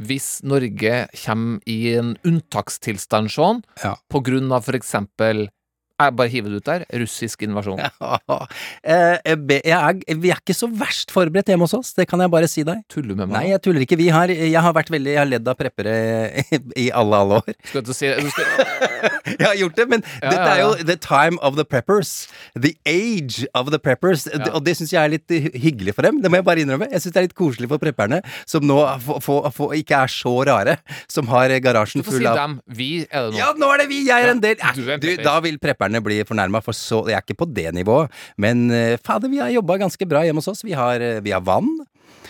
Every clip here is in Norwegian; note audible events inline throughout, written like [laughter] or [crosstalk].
hvis Norge kommer i en unntakstilstand sånn, Ja. på grunn av for eksempel Jeg bare hive det ut der. Russisk invasjon. [laughs] Ja, jeg er, vi er ikke så verst forberedt hjemme hos oss, det kan jeg bare si deg. Tuller du med meg? Nei, jeg tuller ikke. Vi har, jeg har vært veldig Jeg har ledd av preppere i alle, alle år. Skal du si du skal, [laughs] Jeg har gjort det, men Ja, dette er jo the time of the preppers. The age of the preppers. Og det syns jeg er litt hyggelig for dem. Det må jeg bare innrømme. Jeg syns det er litt koselig for prepperne, som nå for, for, for, ikke er så rare, som har garasjen full av du får si dem. Vi er det nå. Ja, nå er det vi! Jeg er en del du. Da vil prepperne bli fornærma, for så Jeg er ikke på det nivået. Men eh, fader, vi har jobba ganske bra hjemme hos oss. Vi har, eh, vi har vann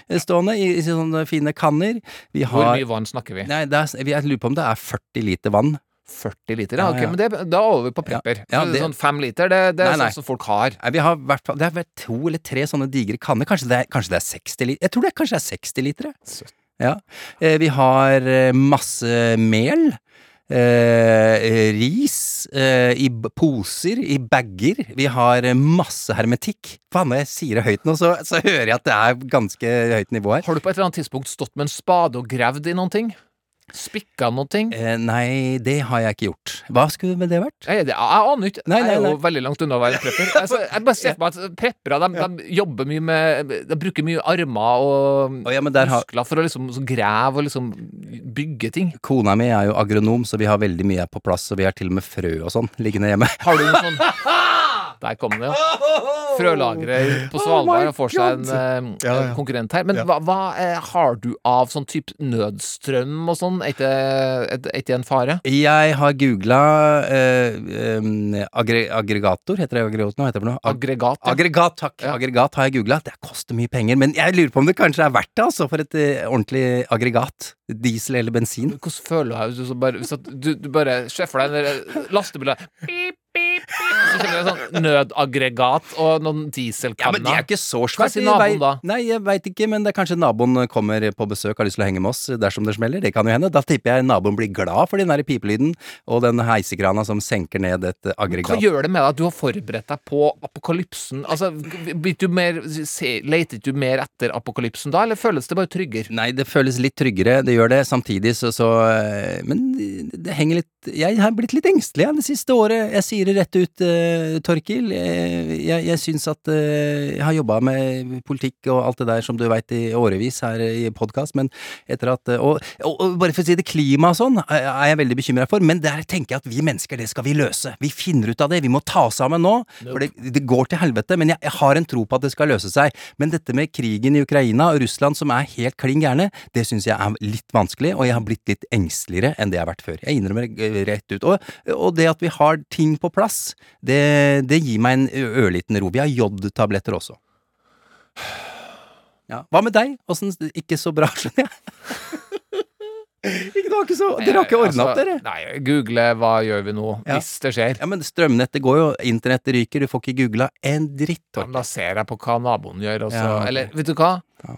eh, stående i, i sånne fine kanner. Vi Hvor mye vann snakker vi? Nei, det er, jeg lurer på om det er 40 liter vann. 40 liter? Ja, Ja, ok, ja. men det, da er over på prepper. Ja, det- Sånn fem liter, det, det er Nei, nei. sånn som folk har. Nei, vi har hvert Det er vel to eller tre sånne digre kanner. Kanskje det er, kanskje det er 60 liter? Jeg tror det er, kanskje det er 60 liter. Ja. Eh, vi har masse mel. Eh, ris eh, i poser, i bager. Vi har eh, masse hermetikk. Faen, når jeg sier det høyt nå, så, så hører jeg at det er ganske høyt nivå her. Har du på et eller annet tidspunkt stått med en spade og gravd i noen ting? Spikka noen ting? Eh, nei, det har jeg ikke gjort. Hva skulle det med det vært? Jeg, jeg, jeg aner ikke. Jeg er jo veldig langt unna å være prepper. [laughs] Altså, jeg bare ser på meg at preppere de, de jobber mye med De bruker mye armer og oh, ja, muskler har- for å liksom grave og liksom bygge ting. Kona mi er jo agronom, så vi har veldig mye på plass, og vi har til og med frø og sånn liggende hjemme. Har du noe sånn [laughs] Der kom det, ja. Frølageret på Svalbard og får seg en uh, Ja, ja. konkurrent her. Men hva, hva uh, har du av sånn type nødstrøm og sånn? Er er det en fare? Jeg har googla uh, um, aggre aggregator, heter det aggregat nå? Heter det noe? Ag Aggregat? ja. aggregat, takk. Ja. Aggregat har jeg googla. Det koster mye penger, men jeg lurer på om det kanskje er verdt det, altså, for et eh, ordentlig aggregat. Diesel eller bensin. Hvordan føler du deg hvis du, bare, du, du bare ser deg Pip, pip, pip. Så kommer det et sånn nødaggregat og noen Ja, men det er ikke så Hva svært. sier naboen da? Nei, jeg veit ikke, men det er kanskje naboen kommer på besøk har lyst til å henge med oss dersom det smeller. Det kan jo hende. Da tipper jeg naboen blir glad for den der pipelyden og den heisekrana som senker ned et aggregat. Hva gjør det med deg at du har forberedt deg på apokalypsen? Altså, blir du mer, se, Leter du mer etter apokalypsen da, eller føles det bare tryggere? Nei, det føles litt tryggere, det gjør det. Samtidig så, så eh, Men det henger litt Jeg har blitt litt engstelig det siste året. Jeg sier det rett ut, eh, Torkil. Eh, jeg jeg syns at eh, Jeg har jobba med politikk og alt det der som du veit i årevis her i podkast, men etter at eh, og, og, og bare for å si det, klima og sånn er jeg veldig bekymra for, men der tenker jeg at vi mennesker, det skal vi løse. Vi finner ut av det. Vi må ta sammen nå. For det, det går til helvete, men jeg, jeg har en tro på at det skal løse seg. Men dette med krigen i Ukraina og Russland som er helt klin gærne, det syns jeg er litt vanskelig, og jeg har blitt litt engsteligere enn det jeg har vært før. Jeg innrømmer eh, rett ut. Og, og det at vi har ting på plass, det, det gir meg en ørliten ro. Vi har jodtabletter også. Ja. Hva med deg? Åssen Ikke så bra, skjønner jeg. [laughs] ikke, det ikke så, dere har ikke ordna opp, dere? Altså, Nei, google hva gjør vi nå, Ja. hvis det skjer. Ja, men strømnettet går jo, internettet ryker, du får ikke googla en dritt. Ja, men da ser jeg på hva naboen gjør, og så Ja. Eller, vet du hva? Ja.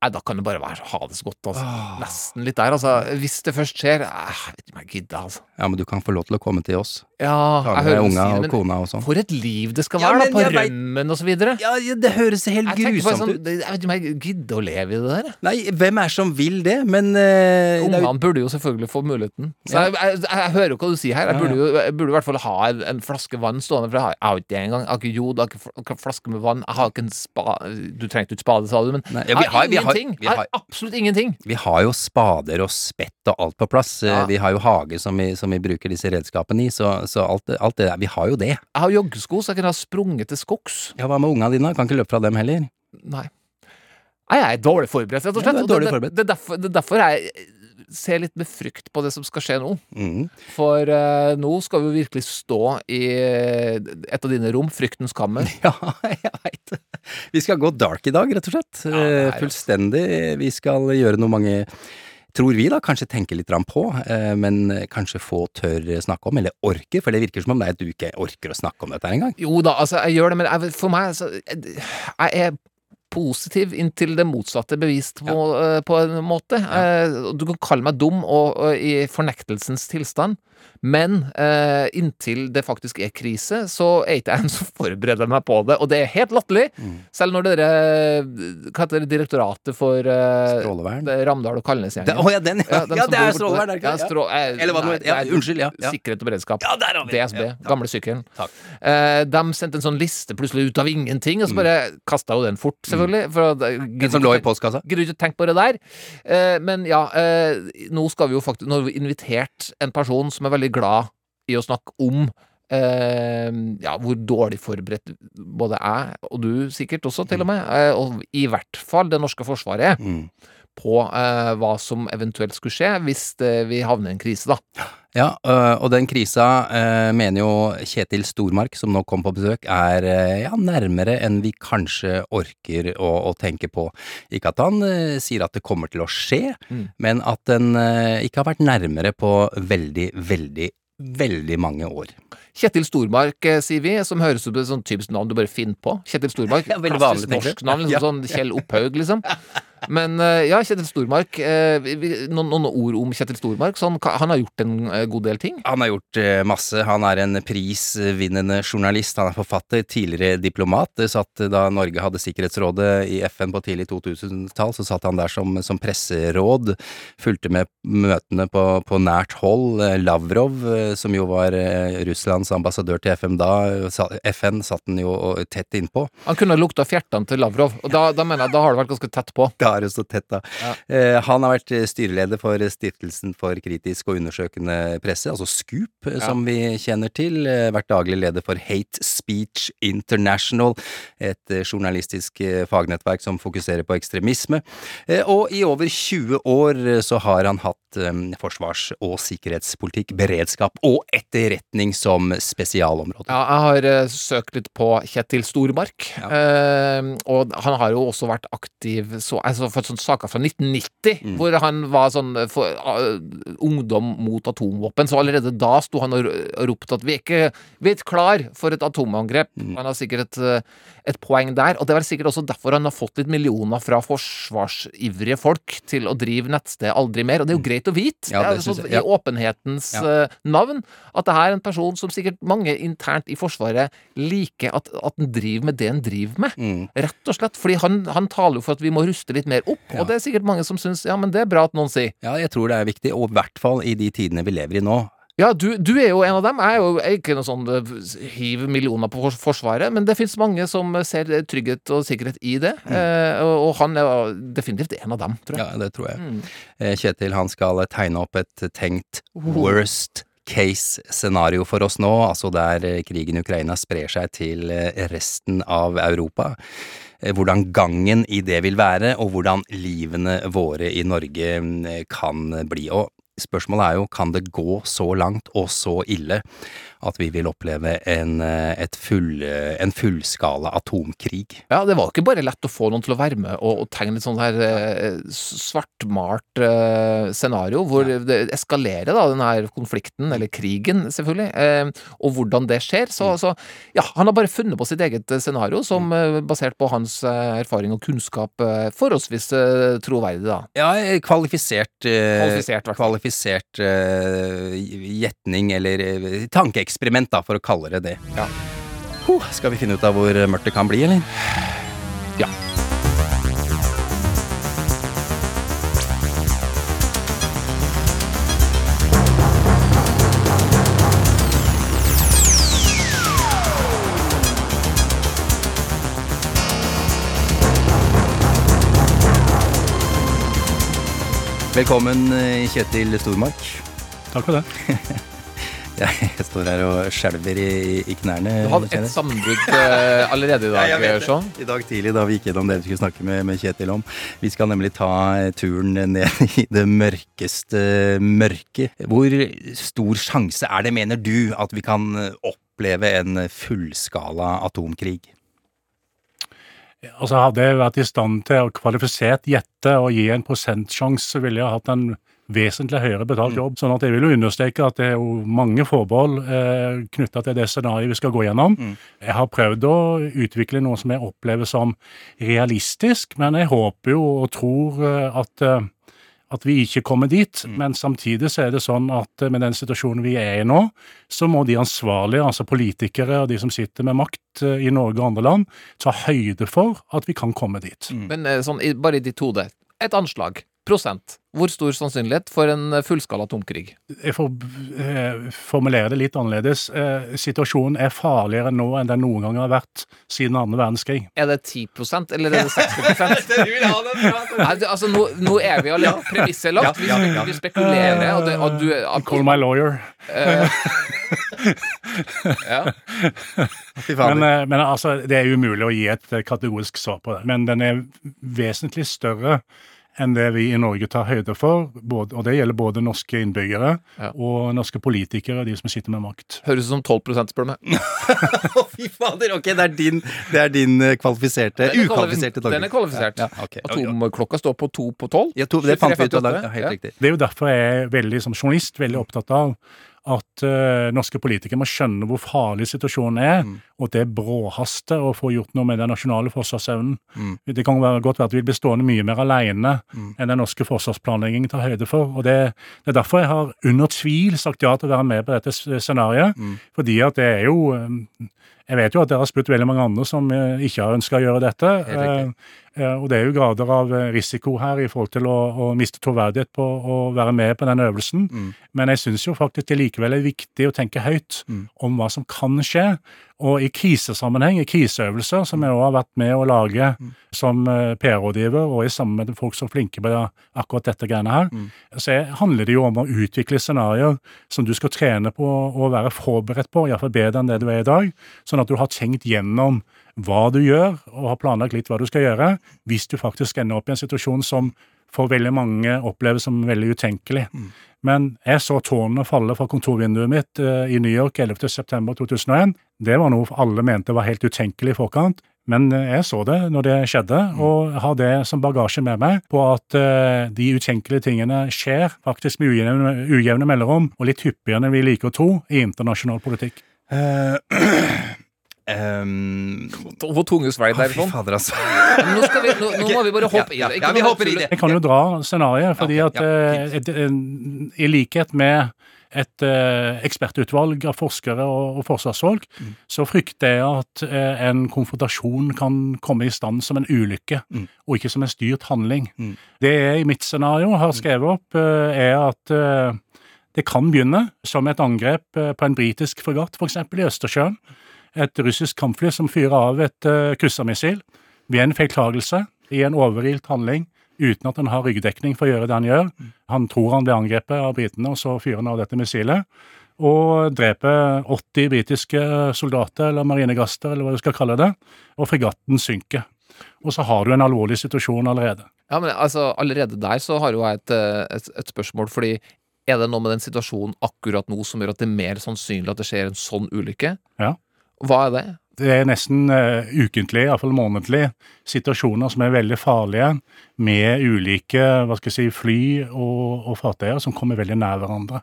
Nei, da kan det bare være ha det så godt, altså. Åh. Nesten litt der, altså. Hvis det først skjer eh, Jeg vet ikke om jeg gidder, altså. Ja, men du kan få lov til å komme til oss. Ja, jeg hører du unga si det, og kona og sånn. for et liv det skal Ja, være, da, på rømmen og så videre. Ja, ja, det høres helt Jeg grusomt sånn, ut. jeg vet ikke om jeg gidder å leve i det der. Nei, hvem er som vil det? Men uh, jo- Ungene burde jo selvfølgelig få muligheten. Så Ja. jeg, jeg, jeg hører jo hva du sier her. Jeg burde jo jeg burde i hvert fall ha en, en flaske vann stående, for jeg har, jeg ikke det engang. Jeg har ikke jod, jeg har ikke flaske med vann. Jeg har ikke en spa... Du trengte ikke spade, sa du, men Nei, jeg ja, vi har, har- vi har- ingenting. vi Jeg har- absolutt ingenting. Vi har jo spader og spett og alt på plass. Eh, Ja. Vi har jo hage som vi, som vi bruker disse redskapene i, så, så alt, alt det der Vi har jo det. Jeg har joggesko, så jeg kunne ha sprunget til skogs. Ja, hva med unga dine? Kan ikke løpe fra dem heller. Nei. Nei, jeg er dårlig forberedt, rett og Ja, slett. du er det, dårlig det, forberedt. det, er derfor, det er derfor jeg ser litt med frykt på det som skal skje nå. Mm. For uh, nå skal vi jo virkelig stå i et av dine rom, Fryktens kammer. [laughs] Ja, jeg veit det. Vi skal gå dark i dag, rett og slett. Ja, er Eh, Fullstendig. Vi skal gjøre noe mange tror vi da, kanskje tenker litt på, eh, men kanskje få tør snakke om, eller orker, for det virker som om det er du ikke orker å snakke om dette engang. Jo da, altså, jeg gjør det, men jeg, for meg altså, Jeg er positiv inntil det motsatte bevist på, ja. på en måte. Ja. Du kan kalle meg dum og, og i fornektelsens tilstand, men eh, inntil det faktisk er krise, så er ikke jeg som forbereder meg på det. Og det er helt latterlig, selv når dere Hva heter det, Direktoratet for eh, Strålevern. er Ramdal og Kalnes-gjengen. Å ja, den, ja, ja, ja det er strålevern, er det ikke? Strå, eh, Eller hva det heter. Ja, er unnskyld, ja. Sikkerhet og beredskap. Ja, der har vi. DSB. Gamle sykkelen. Eh, de sendte en sånn liste plutselig ut av ingenting, og så bare kasta jo den fort, selvfølgelig. For Mm. Den som lå i postkassa? Gidder ikke tenke på det der. Eh, men ja, eh, nå skal vi jo faktisk Nå har vi invitert en person som er veldig glad i å snakke om eh, ja, hvor dårlig forberedt både jeg og du sikkert også, til og med, eh, og i hvert fall det norske forsvaret er Mm. På eh, hva som eventuelt skulle skje hvis det, vi havner i en krise, da. Ja, øh, og den krisa øh, mener jo Kjetil Stormark, som nå kom på besøk, er ja, nærmere enn vi kanskje orker å, å tenke på. Ikke at han sier at det kommer til å skje, Mm. men at den ikke har vært nærmere på veldig, veldig, veldig mange år. Kjetil Stormark, eh, sier vi, som høres ut som et sånn typisk navn du bare finner på. Kjetil Stormark. [laughs] Ja, Klassisk norsk navn, liksom [laughs] Ja. sånn Kjell Opphaug, liksom. [laughs] Men eh, ja, Kjetil Stormark. eh, noen, ord om Kjetil Stormark. Så han, har gjort en eh, god del ting. Han har gjort masse. Han er en prisvinnende journalist. Han er forfatter, tidligere diplomat. Satt da Norge hadde Sikkerhetsrådet i FN på tidlig 2000-tall, så satt han der som, som presseråd. Fulgte med møtene på, på nært hold. Lavrov, som jo var Russlands ambassadør til FN da, FN satt han jo tett innpå. Han kunne lukta fjertene til Lavrov, og da, da mener jeg da har det vært ganske tett på. Da er jo så tett, da. Ja. Eh, han har vært styreleder for Stiftelsen for kritisk og undersøkende presse, altså SKUP, ja. som vi kjenner til. Eh, vært daglig leder for Hate Speech International, et eh, journalistisk fagnettverk som fokuserer på ekstremisme. Eh, og i over 20 år så har han hatt eh, forsvars- og sikkerhetspolitikk, beredskap og etterretning som spesialområde. Ja, jeg har søkt litt på Kjetil Stormark, ja. og han har jo også vært aktiv så, altså, for sånne saker fra 1990, Mm. hvor han var sånn eh, for, uh, ungdom mot atomvåpen. Så allerede da sto han og ropte at vi er ikke vi er klar for et atomangrep. Mm. Han har sikkert et, eh, et poeng der, og det er sikkert også derfor han har fått litt millioner fra forsvarsivrige folk til å drive nettsted aldri mer, og det er jo greit å vite. Mm. Ja, det er sånn, jeg, ja. I åpenhetens Ja. uh, navn at det er en person som sikkert mange internt i Forsvaret liker at, at den driver med det den driver med. Mm. Rett og slett. Fordi han, han taler jo for at vi må ruste litt mer opp, Ja. og det er sikkert mange som syns ja, men det er bra at noen sier. Ja, jeg tror det er viktig, og i hvert fall i de tidene vi lever i nå. Ja, du, du er jo en av dem. Jeg er jo jeg er ikke noe sånn eh, hiv millioner på Forsvaret, men det fins mange som ser trygghet og sikkerhet i det. Eh, og, og han er definitivt en av dem, tror jeg. Ja, det tror jeg. Mm. Eh, Kjetil han skal tegne opp et tenkt worst case-scenario for oss nå, altså der eh, krigen i Ukraina sprer seg til eh, resten av Europa. Eh, Hvordan gangen i det vil være, og hvordan livene våre i Norge mm, kan bli. Og spørsmålet er jo, kan det gå så langt og så ille at vi vil oppleve en, eh, et full, eh, en fullskala atomkrig? Ja, det var ikke bare lett å få noen til å være med og, og tegne et sånt her eh, svartmalt eh, scenario, hvor det eskalerer da, den her konflikten, eller krigen selvfølgelig, eh, og hvordan det skjer. Så, så ja, han har bare funnet på sitt eget eh, scenario, som mm. basert på hans erfaring og kunnskap, forholdsvis troverdig, da. Ja, kvalifisert Kvalifisert. Kvalifisert gjetning, eller eh, tankeeksperiment, da, for å kalle det det. Ja. Huh, skal vi finne ut av hvor mørkt det kan bli, eller? Ja. Velkommen, eh, Kjetil Stormark. Takk for det. [laughs] [laughs] Jeg står her og skjelver i, i knærne. Du hadde et sambrudd sammenbrudd eh, allerede i [laughs] Ja, dag, jeg vet. Sean. I dag tidlig da vi gikk gjennom det vi skulle snakke med, med Kjetil om. Vi skal nemlig ta eh, turen ned [laughs] i det mørkeste mørket. Hvor stor sjanse er det, mener du, at vi kan eh, oppleve en fullskala atomkrig? Altså Hadde jeg vært i stand til å kvalifisert gjette og gi en prosentsjanse, så ville jeg hatt en vesentlig høyere betalt jobb. Sånn at jeg vil jo understreke at det er jo mange forbehold eh, knytta til det scenarioet vi skal gå gjennom. Jeg har prøvd å utvikle noe som jeg opplever som realistisk, men jeg håper jo og tror eh, at eh, at vi ikke kommer dit, men samtidig så er det sånn at eh, med den situasjonen vi er i nå, så må de ansvarlige, altså politikere og de som sitter med makt i Norge og andre land, ta høyde for at vi kan komme dit. Men eh, sånn, bare i ditt hode, et anslag. Prosent. Hvor stor sannsynlighet for en eh, fullskala atomkrig? Jeg får eh, formulere det litt annerledes. Eh, situasjonen er farligere nå enn den noen gang har vært siden annen verdenskrig. Er det 10% eller er det 60 [laughs] Nei, det, altså, nå, nå er vi allerede Premisset er lagt. Vi, vi spekulerer, og, det, og du at, Call my lawyer. [laughs] ja. Men, eh, men altså, det er umulig å gi et eh, kategorisk svar på det. Men den er vesentlig større enn det vi i Norge tar høyde for, både, og det gjelder både norske innbyggere Ja. og norske politikere, de som sitter med makt. Høres ut som 12 spør du meg. Fy fader! Ok, det er din, det er din eh, kvalifiserte Den er Ukvalifiserte kvalif- Den er kvalifisert. Ja, ja, ok. Atomklokka står på to på tolv. Ja, to, det fant vi ut av 23. Ja, helt ja. riktig. Det er jo derfor jeg er veldig, som journalist veldig opptatt av at uh, norske politikere må skjønne hvor farlig situasjonen er, og at det er bråhaste å få gjort noe med den nasjonale forsvarsevnen. Mm. Det kan være godt være at vi blir stående mye mer alene Mm. enn den norske forsvarsplanleggingen tar høyde for. og det, det er derfor jeg har under tvil sagt ja til å være med på dette scenarioet. Mm. Fordi at det er jo eh, Jeg vet jo at dere har spurt veldig mange andre som eh, ikke har ønska å gjøre dette. Eh, eh, Og det er jo grader av risiko her i forhold til å, å miste troverdighet på å være med på den øvelsen. Mm. Men jeg syns jo faktisk det likevel er viktig å tenke høyt Mm. om hva som kan skje. Og i krisesammenheng, i kriseøvelser, som jeg òg har vært med å lage Mm. som eh, PR-rådgiver, og i sammen med folk som er flinke på akkurat dette greiene her, Mm. så er- handler det jo om å utvikle scenarioer som du skal trene på og være forberedt på, iallfall bedre enn det du er i dag, sånn at du har tenkt gjennom hva du gjør, og har planlagt litt hva du skal gjøre, hvis du faktisk ender opp i en situasjon som for veldig mange oppleves som veldig utenkelig. Men jeg så tårnene falle fra kontorvinduet mitt eh, i New York 11.9.2001. Det var noe alle mente var helt utenkelig i forkant. Men eh, jeg så det når det skjedde, og har det som bagasje med meg på at eh, de utenkelige tingene skjer faktisk med ujevne, ujevne mellomrom, og litt hyppigere enn vi liker å tro, i internasjonal politikk. Eh, [clears throat] [clears throat] ehm, Hvor tunge svei det der sånn. fader, altså. Nå, skal vi, nå, nå må vi bare hoppe Ja, i det. ja, vi hopper i det. Jeg kan jo dra scenarioet, fordi at ja, eh, i likhet med et eh, ekspertutvalg av forskere og, og forsvarsfolk, Mm. så frykter jeg at eh, en konfrontasjon kan komme i stand som en ulykke, Mm. og ikke som en styrt handling. Mm. Det jeg i mitt scenario har skrevet opp, er at det kan begynne som et angrep på en britisk fregatt, f.eks. i Østersjøen. Et russisk kampfly som fyrer av et uh, kryssermissil ved en feiltagelse i en overilt handling uten at han har ryggdekning for å gjøre det han gjør. Han tror han blir angrepet av britene, og så fyrer han av dette missilet. Og dreper 80 britiske soldater, eller marinegaster, eller hva du skal kalle det. Og fregatten synker. Og så har du en alvorlig situasjon allerede. Ja, men altså, allerede der så har jo jeg et, eh, et, et spørsmål, fordi er det noe med den situasjonen akkurat nå som gjør at det er mer sannsynlig at det skjer en sånn ulykke? Ja. Hva er det? Det er nesten uh, ukentlig, iallfall månedlig, situasjoner som er veldig farlige, med ulike hva skal jeg si, fly og, og fartøyer som kommer veldig nær hverandre.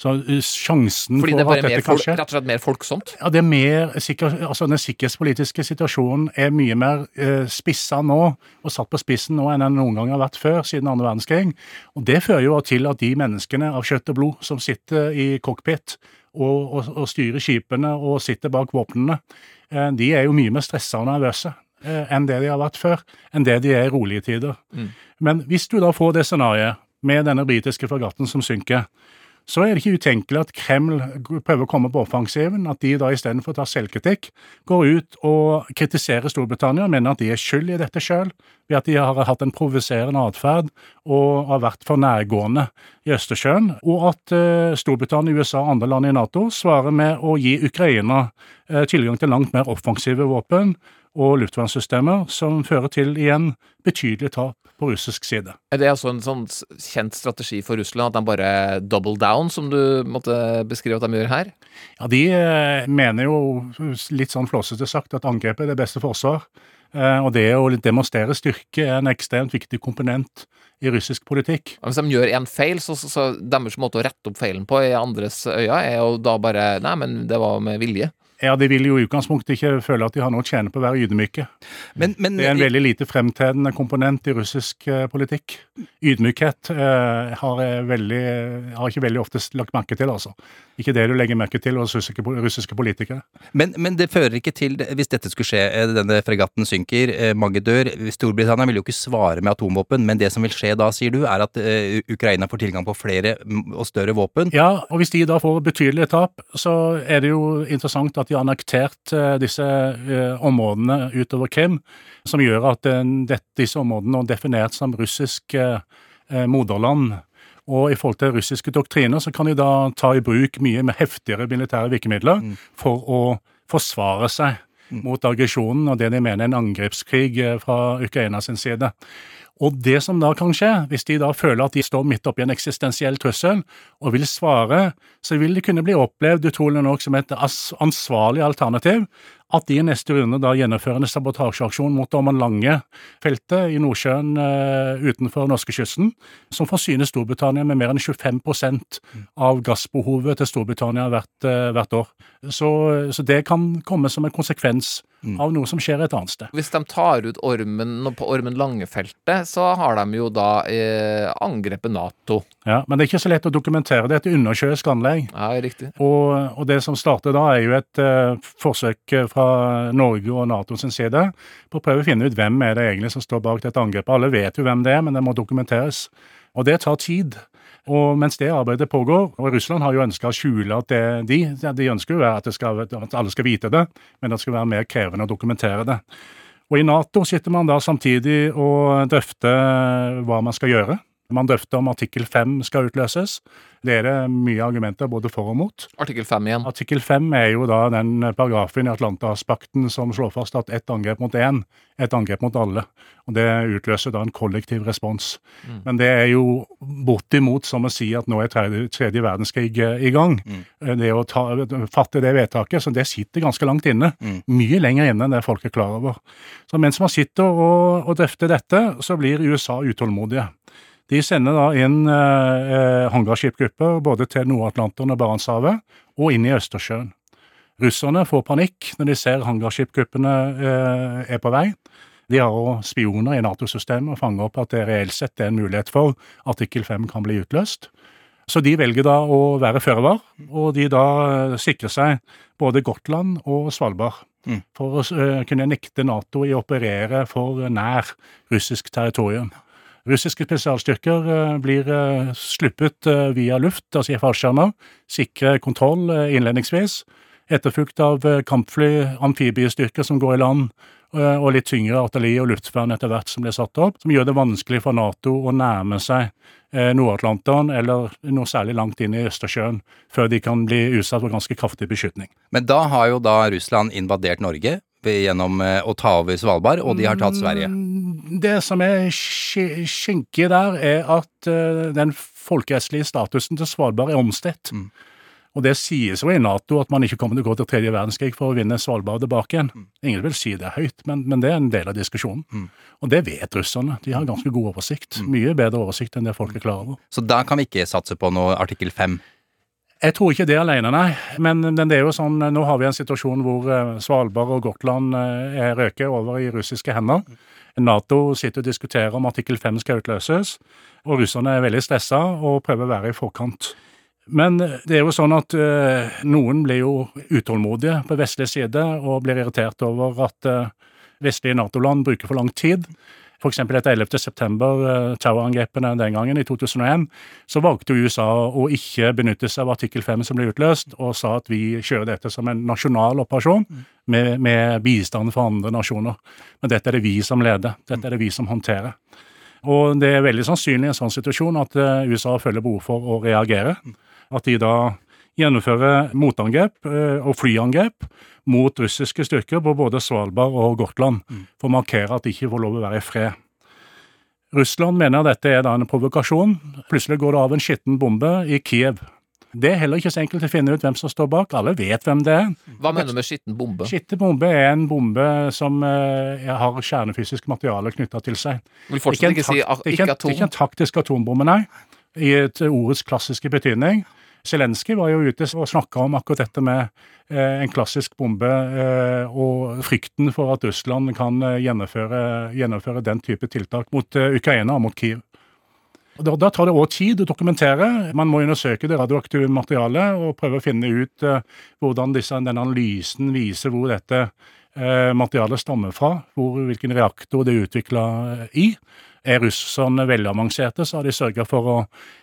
Så uh, sjansen Fordi for det er bare at mer folk, rett og slett mer folksomt? Ja, det er mer sikker, altså Den sikkerhetspolitiske situasjonen er mye mer eh, spissa nå, og satt på spissen nå, enn den noen gang har vært før, siden andre verdenskrig. Og Det fører jo til at de menneskene av kjøtt og blod som sitter i cockpit og, og, og styrer skipene og sitter bak våpnene, eh, de er jo mye mer stressa og nervøse eh, enn det de har vært før, enn det de er i rolige tider. Mm. Men hvis du da får det scenarioet med denne britiske fregatten som synker, så er det ikke utenkelig at Kreml prøver å komme på offensiven, at de da istedenfor å ta selvkritikk, går ut og kritiserer Storbritannia, mener at de er skyld i dette sjøl, ved at de har hatt en provoserende atferd og har vært for nærgående i Østersjøen, og at eh, Storbritannia, USA og andre land i Nato svarer med å gi Ukraina eh, tilgang til langt mer offensive våpen og luftvernsystemer, som fører til igjen betydelig tap på russisk side. Er det altså en sånn kjent strategi for Russland, at de bare double down, som du måtte beskrive at de gjør her? Ja, De eh, mener jo litt sånn flåsete sagt at angrepet er det beste forsvar. Eh, Og det å demonstrere styrke er en ekstremt viktig komponent i russisk politikk. Hvis de gjør en feil, så, så, så deres måte å rette opp feilen på i andres øyne, er jo da bare Nei, men det var med vilje. Ja, de vil jo i utgangspunktet ikke føle at de har noe å tjene på å være ydmyke. Men, men Det er en veldig lite fremtredende komponent i russisk eh, politikk. Ydmykhet eh, har, jeg veldig, har ikke veldig ofte lagt merke til, altså. Ikke det du legger merke til hos russiske, politikere. Men, men det fører ikke til, hvis dette skulle skje, eh, denne fregatten synker, eh, mange dør Storbritannia vil jo ikke svare med atomvåpen, men det som vil skje da, sier du, er at eh, Ukraina får tilgang på flere og større våpen. Ja, og hvis de da får betydelige tap, så er det jo interessant at de har annektert disse områdene utover Krim, som gjør at disse områdene er definert som russisk moderland. Og i forhold til russiske doktriner så kan de da ta i bruk mye med heftigere militære virkemidler for å forsvare seg mot aggresjonen og det de mener er en angrepskrig eh, fra Ukraina sin side. Og det som da kan skje, hvis de da føler at de står midt oppi en eksistensiell trussel og vil svare, så vil det kunne bli opplevd utrolig nok som et ansvarlig alternativ at de i neste runde da gjennomfører en sabotasjeaksjon mot Ormen Lange-feltet i Nordsjøen eh, utenfor norskekysten, som forsyner Storbritannia med mer enn 25% av gassbehovet til Storbritannia hvert, eh, hvert år. Så, så det kan komme som en konsekvens av noe som skjer et annet sted. Hvis de tar ut ormen på Ormen Lange-feltet, så har de jo da eh, angrepet Nato. Ja, men det er ikke så lett å dokumentere. Det er et undersjøisk anlegg. Ja, riktig. Og, og det som starter da, er jo et eh, forsøk fra Norge og Nato sin side på å prøve å finne ut hvem er det egentlig som står bak dette angrepet. Alle vet jo hvem det er, men det må dokumenteres. Og det tar tid. Og mens det arbeidet pågår, og Russland har jo ønska å skjule at det de, de ønsker jo at, skal, at alle skal vite det, men det skal være mer krevende å dokumentere det. Og i Nato sitter man da samtidig og drøfter hva man skal gjøre. Man drøfter om artikkel 5 skal utløses. Det er det mye argumenter både for og mot. Artikkel 5 igjen. Artikkel 5 er jo da den paragrafen i Atlanterhavspakten som slår fast at ett angrep mot én er et angrep mot alle. Og Det utløser da en kollektiv respons. Men det er jo bortimot som å si at nå er tredje, tredje verdenskrig eh, i gang. Mm. Det å ta, fatte det vedtaket, så det sitter ganske langt inne. Mye lenger inne enn det folk er klar over. Så mens man sitter og, og drøfter dette, så blir USA utålmodige. De sender da inn eh, hangarskipgrupper både til Nord-Atlanteren og Barentshavet, og inn i Østersjøen. Russerne får panikk når de ser hangarskipgruppene eh, er på vei. De har også spioner i Nato-systemet og fanger opp at det reelt sett er en mulighet for artikkel 5 kan bli utløst. Så de velger da å være føre var, og de da eh, sikrer seg både Gotland og Svalbard. Mm. For å eh, kunne nekte Nato i å operere for nær russisk territorium. Russiske spesialstyrker eh, blir eh, sluppet eh, via luft, altså i fallskjermer, sikre kontroll innledningsvis, etterfulgt av kampfly, amfibiestyrker som går i land, og litt tyngre artilleri og luftvern etter hvert som blir satt opp, som gjør det vanskelig for Nato å nærme seg Nord-Atlanteren eller noe særlig langt inn i Østersjøen, før de kan bli utsatt for ganske kraftig beskytning. Men da har jo da Russland invadert Norge gjennom eh, å ta over Svalbard, og de har tatt Sverige. Mm, Det som er sk- skinkig der, er at eh, den folkerettslige statusen til Svalbard er omstridt. Mm. Og det sies jo i Nato at man ikke kommer til å gå til tredje verdenskrig for å vinne Svalbard tilbake igjen. Ingen vil si det høyt, men, men det er en del av diskusjonen. Mm. Og det vet russerne. De har ganske god oversikt. Mye bedre oversikt enn det folk er klar over. Så da kan vi ikke satse på noe artikkel 5. Jeg tror ikke det alene, nei. Men, det er jo sånn, nå har vi en situasjon hvor eh, Svalbard og Gotland eh, er røket over i russiske hender. Nato sitter og diskuterer om artikkel 5 skal utløses, og russerne er veldig stressa og prøver å være i forkant. Men det er jo sånn at uh, noen blir jo utålmodige på vestlig side og blir irritert over at uh, vestlige Nato-land bruker for lang tid. Eksempel etter 11. september, eh, terrorangrepene den gangen, i 2001, så valgte USA å ikke benytte seg av artikkel 5 som ble utløst, og sa at vi kjører dette som en nasjonal operasjon med, med bistand fra andre nasjoner. Men dette er det vi som leder. Dette er det vi som håndterer. Og det er veldig sannsynlig i en sånn situasjon at eh, USA føler behov for å reagere. At de da gjennomfører motangrep eh, og flyangrep mot russiske styrker på både Svalbard og Gotland, for å markere at de ikke får lov å være i fred. Russland mener dette er da en provokasjon. Plutselig går det av en skitten bombe i Kiev. Det er heller ikke så enkelt å finne ut hvem som står bak. Alle vet hvem det er. Hva mener du med skitten bombe? Skitten bombe er en bombe som eh, har kjernefysisk materiale knytta til seg. Vil fortsatt ikke si ikke, det ikke atom. ikke en taktisk atombombe, nei. I et ordets klassiske betydning. Zelenskyj var jo ute og snakka om akkurat dette med eh, en klassisk bombe eh, og frykten for at Russland kan eh, gjennomføre, gjennomføre den type tiltak mot Ukraina og mot Kiev. Da, da tar det òg tid å dokumentere. Man må undersøke det radioaktive materialet og prøve å finne ut eh, hvordan disse, denne analysen viser hvor dette eh, materialet stammer fra, hvor, hvilken reaktor det er utvikla i. Er russerne veldig avanserte, så har de sørga for å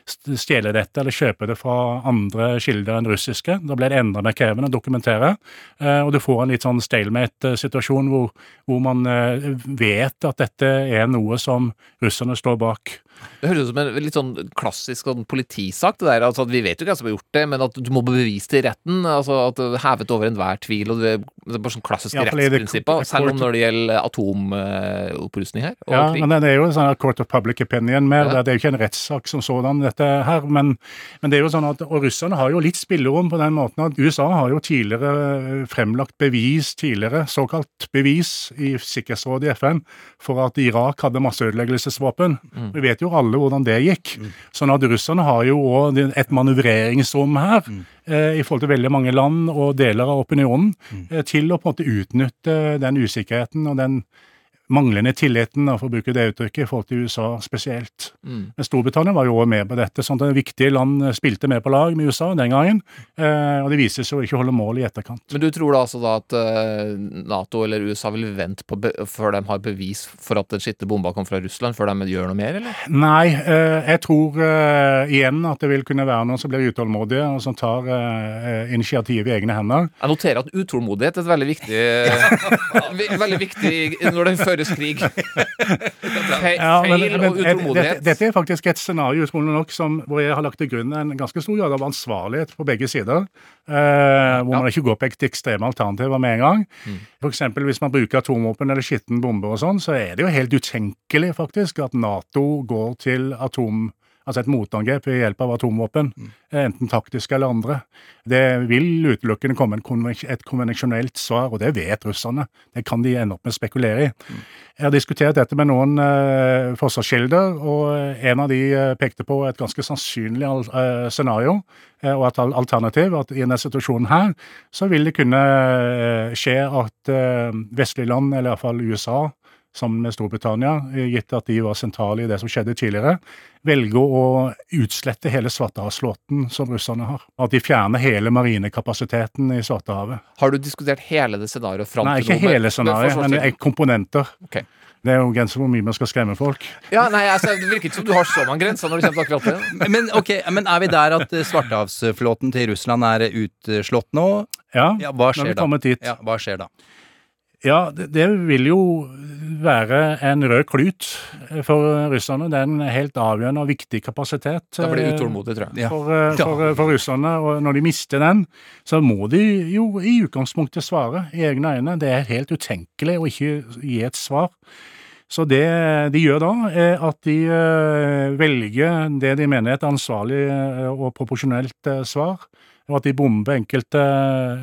stjele dette eller kjøpe det fra andre kilder enn russiske. Da blir det enda mer krevende å dokumentere, eh, og du får en litt sånn stalemate-situasjon hvor, hvor man eh, vet at dette er noe som russerne står bak. Det høres ut som en litt sånn klassisk sånn politisak, det der. Altså at vi vet jo hvem som har gjort det, men at du må bevise det i retten. Altså at hevet over enhver tvil. og Det er bare sånn klassiske Ja, er rettsprinsipper, selv om når det gjelder atomopprustning her. Ja, krig. men det er jo sånn her court of public opinion mer. Ja. Det er jo ikke en rettssak som sådan, dette her. Men, men det er jo sånn at, og russerne har jo litt spillerom på den måten at USA har jo tidligere eh, fremlagt bevis, tidligere såkalt bevis, i Sikkerhetsrådet i FN for at Irak hadde masseødeleggelsesvåpen. Vi vet jo alle hvordan det gikk. Sånn at russerne har jo òg et manøvreringsrom her. Mm I forhold til veldig mange land og deler av opinionen, mm. til å på en måte utnytte den usikkerheten og den manglende tilliten, da, for å bruke det uttrykket, i forhold til USA spesielt. Mm. Men Storbritannia var jo også med på dette, sånn at viktige land eh, spilte med på lag med USA den gangen. Eh, og det vises jo ikke å holde mål i etterkant. Men du tror da altså da at eh, Nato eller USA vil vente på før de har bevis for at den skitne bomba kom fra Russland, før de gjør noe mer, eller? Nei, eh, jeg tror igjen at det vil kunne være noen som blir utålmodige, og som tar initiativ i egne hender. Jeg noterer at utålmodighet er et veldig viktig [laughs] Veldig viktig når det føres krig. [laughs] Feil Ja, men- men og dette, utålmodighet. dette er faktisk et scenario nok, som, hvor jeg har lagt til grunn en ganske stor grad av ansvarlighet på begge sider. Eh, hvor Ja. man ikke går på et ekstreme alternativer med en gang. Mm. For eksempel hvis man bruker atomvåpen eller skitten bombe og sånn, så er det jo helt utenkelig faktisk at Nato går til atom... Altså et motangrep ved hjelp av atomvåpen, eh, enten taktiske eller andre. Det vil utelukkende komme et konvensjonelt svar, og det vet russerne. Det kan de ende opp med å spekulere i. Jeg har diskutert dette med noen eh, forsvarskilder, og en av de eh, pekte på et ganske sannsynlig eh, scenario eh, og et alternativ. At i denne situasjonen her, så vil det kunne eh, skje at eh, vestlige land, eller iallfall USA, sammen med Storbritannia, eh, gitt at de var sentrale i det som skjedde tidligere, velger å utslette hele Svartehavsflåten som russerne har. At de fjerner hele marinekapasiteten i Svartehavet. Har du diskutert hele det scenarioet fram Nei, til ikke nå? med- hele med scenarioet, men eh, komponenter. Okay. Det er jo grenser for hvor mye man skal skremme folk. Ja, nei, altså, Det virker ikke som du har så mange grenser når du kommer til akkurat det. Men, okay, men er vi der at eh, Svartehavsflåten til Russland er utslått nå? Ja, Ja, hva nå har vi kommet dit. Ja, hva skjer da? Ja, det, det vil jo være en rød klut for russerne. Det er en helt avgjørende og viktig kapasitet. Da blir de utålmodige, tror jeg. Ja. For, eh, for, for russerne, og når de mister den, så må de jo i utgangspunktet svare i egne øyne. Det er helt utenkelig å ikke gi et svar. Så det de gjør da, er at de eh, velger det de mener er et ansvarlig eh, og proporsjonelt eh, svar, og at de bomber enkelte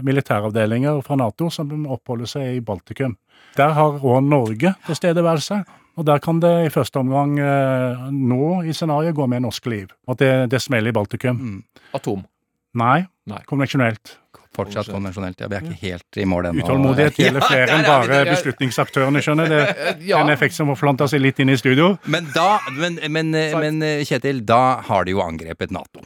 militæravdelinger fra Nato som oppholder seg i Baltikum. Der har òg Norge tilstedeværelse. Og der kan det i første omgang eh, nå i scenarioet gå med norsk liv. At det, det smeller i Baltikum. Mm. Atom. Nei, Nei. konvensjonelt. Fortsatt konvensjonelt. Ja, vi er ikke helt i mål ennå. Utålmodighet gjelder flere enn er vi, bare beslutningsaktørene, skjønner Det Ja. [laughs] er en effekt som forplanta seg litt inn i studio. Men da, men, men, men Kjetil, da har de jo angrepet Nato.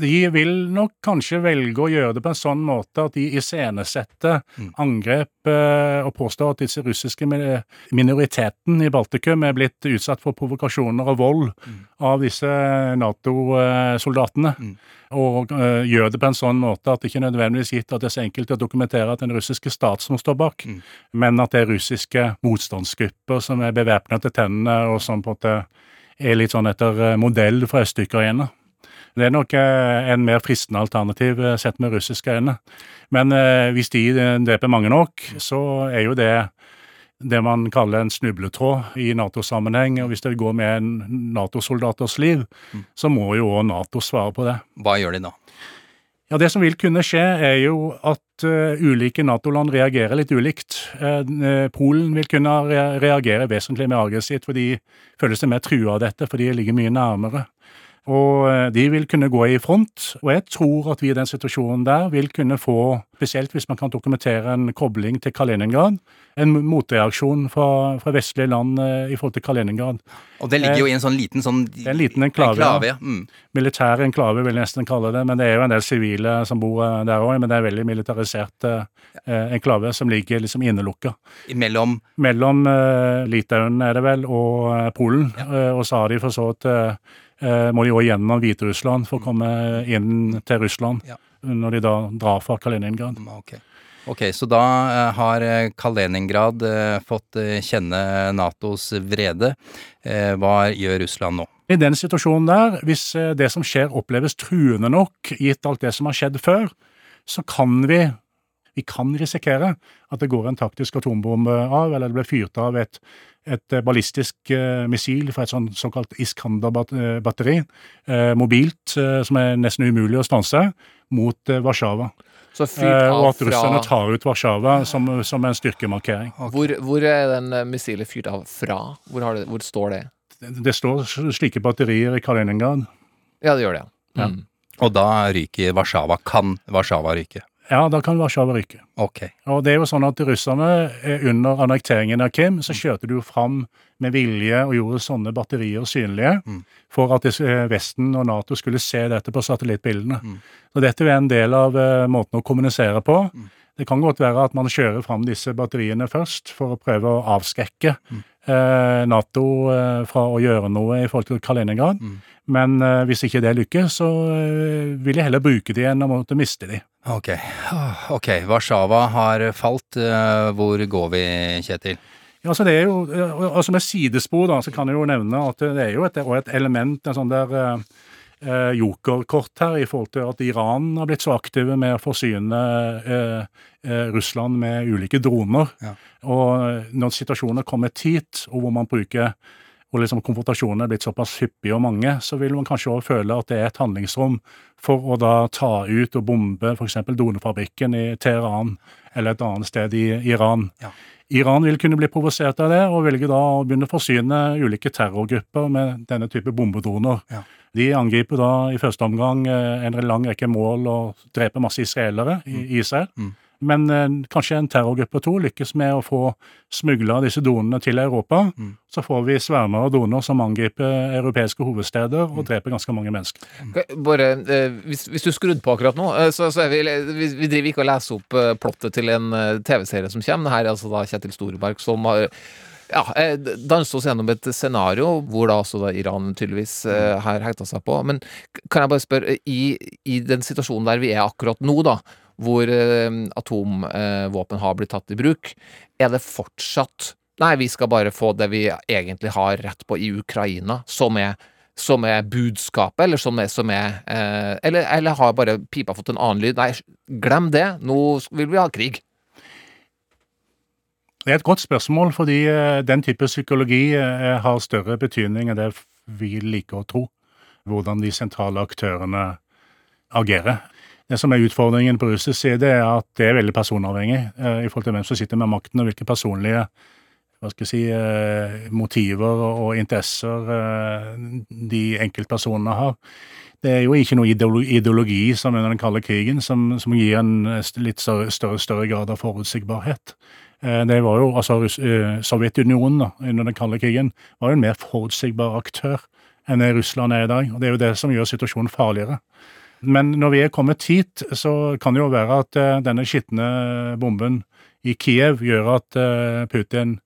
De vil nok kanskje velge å gjøre det på en sånn måte at de iscenesetter Mm. angrep eh, og påstår at disse russiske minoriteten i Baltikum er blitt utsatt for provokasjoner og vold Mm. av disse Nato-soldatene. Mm. Og eh, gjør det på en sånn måte at det ikke nødvendigvis gitt at det er så enkelt å dokumentere at den russiske stat som står bak, Mm. men at det er russiske motstandsgrupper som er bevæpna til tennene, og som på en måte er litt sånn etter eh, modell fra Øst-Ukraina. Det er nok eh, en mer fristende alternativ eh, sett med russiske øyne. Men eh, hvis de dreper mange nok, så er jo det det man kaller en snubletråd i Nato-sammenheng. Og hvis det går med en Nato-soldaters liv, så må jo òg Nato svare på det. Hva gjør de da? Ja, Det som vil kunne skje, er jo at uh, ulike Nato-land reagerer litt ulikt. Eh, Polen vil kunne reagere vesentlig mer aggressivt, for de føler seg mer trua av dette, for de ligger mye nærmere. Og eh, de vil kunne gå i front, og jeg tror at vi i den situasjonen der vil kunne få, spesielt hvis man kan dokumentere en kobling til Kaliningrad, en motreaksjon fra, fra vestlige land eh, i forhold til Kaliningrad. Og det ligger jo i en sånn liten sånn en liten enklave. enklave ja. Mm. Militær enklave, vil jeg nesten kalle det, men det er jo en del sivile som bor eh, der òg. Men det er veldig militarisert eh, eh, enklave som ligger liksom innelukka. Mellom Mellom eh, Litauen, er det vel, og eh, Polen. Eh, og så har de for så vidt eh, eh, må de òg gjennom Hviterussland for å komme inn til Russland. Ja. Når de da drar fra Kaliningrad. Okay. Ok, så da eh, har eh, Kaliningrad eh, fått eh, kjenne Natos vrede. Eh, hva gjør Russland nå? I den situasjonen der, hvis eh, det som skjer oppleves truende nok, gitt alt det som har skjedd før, så kan vi vi kan risikere at det går en taktisk atombombe av, eller det blir fyrt av et, et eh, ballistisk eh, missil fra et sånn såkalt Iskander-batteri, eh, mobilt, som er nesten umulig å stanse, mot Warszawa. Så fyrt Eh, og at russerne fra tar ut Warszawa som, som en styrkemarkering. hvor, hvor er den missilet fyrt av fra? Hvor, har det, hvor står det? Det, det står slike batterier i Kaliningrad. Ja, det gjør det. Ja. Mm. Og da ryker Warszawa. Kan Warszawa ryke? Ja, da kan Warszawa ryke. Ok. Og det er jo sånn at russerne, under annekteringen av Krim, så kjørte du jo fram med vilje og gjorde sånne batterier synlige Mm. for at eh, Vesten og Nato skulle se dette på satellittbildene. Mm. Så dette er en del av uh, måten å kommunisere på. Mm. Det kan godt være at man kjører fram disse batteriene først for å prøve å avskrekke Mm. eh, Nato eh, fra å gjøre noe i forhold til Kaliningrad. Mm. Men eh, hvis ikke det lykkes, så eh, vil jeg heller bruke de enn å måtte miste de. Ok, ok. Warszawa har falt. Eh, Hvor går vi, Kjetil? Ja, altså det er jo, og- med Som et sidespor da, så kan jeg jo nevne at det er jo et, et element, en sånn der eh, eh, jokerkort her, i forhold til at Iran har blitt så aktive med å forsyne eh, eh, Russland med ulike droner. Ja. Og når situasjonen kommer hit, og hvor man bruker hvor liksom konfrontasjonene er blitt såpass hyppige og mange, så vil man kanskje også føle at det er et handlingsrom for å da ta ut og bombe f.eks. donefabrikken i Teheran eller et annet sted i Iran. Ja. Iran vil kunne bli provosert av det, og velge da å begynne å forsyne ulike terrorgrupper med denne type bombedroner. Ja. De angriper da i første omgang eh, en lang rekke mål og dreper masse israelere i Israel. Mm. Men eh, kanskje en terrorgruppe to lykkes med å få smugla disse donene til Europa. Mm. Så får vi svermer av droner som angriper europeiske hovedsteder Mm. og dreper ganske mange mennesker. Okay, Bare, eh, hvis, hvis du skrudde på akkurat nå, eh, så, så vi, vi, vi driver ikke og leser opp eh, plottet til en eh, TV-serie som kommer. Her er altså da Kjetil Storeberg som har ja, eh, danset oss gjennom et scenario hvor da også da Iran tydeligvis har hekta seg på. Men kan jeg bare spørre, i, i den situasjonen der vi er akkurat nå, da, hvor eh, atomvåpen har blitt tatt i bruk, er det fortsatt Nei, vi skal bare få det vi egentlig har rett på i Ukraina, som er som er budskapet, eller som er, som er eh, eller, eller har bare pipa fått en annen lyd? Nei, glem det, nå vil vi ha krig. Det er et godt spørsmål, fordi eh, den type psykologi eh, har større betydning enn det vi liker å tro. Hvordan de sentrale aktørene agerer. Det som er utfordringen på russisk side, er at det er veldig personavhengig eh, i forhold til hvem som sitter med makten, og hvilke personlige hva skal jeg si, eh, motiver og, interesser eh, de enkeltpersonene har. Det er jo ikke noe ideologi som under den kalde krigen som, som gir en litt større, større, grad av forutsigbarhet. Det var jo, altså Sovjetunionen da, under den kalde krigen var jo en mer forutsigbar aktør enn Russland er i dag. og Det er jo det som gjør situasjonen farligere. Men når vi er kommet hit, så kan det jo være at eh, denne skitne bomben i Kiev gjør at eh, Putin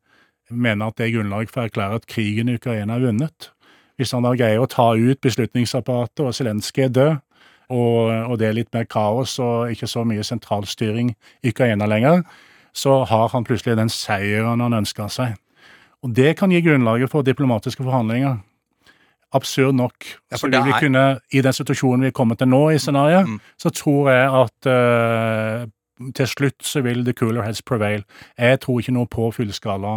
mener at det er grunnlag for å erklære at krigen i Ukraina er vunnet. Hvis han da greier å ta ut beslutningsapparatet, og Zelenskyj er død, og, og det er litt mer kaos og ikke så mye sentralstyring i Ukraina lenger, så har han plutselig den seieren han ønska seg. Og det kan gi grunnlaget for diplomatiske forhandlinger. Absurd nok. Ja, så vil vi kunne, I den situasjonen vi er kommet til nå i scenarioet, Mm. så tror jeg at uh, til slutt så vil the cooler heads prevail. Jeg tror ikke noe på fullskala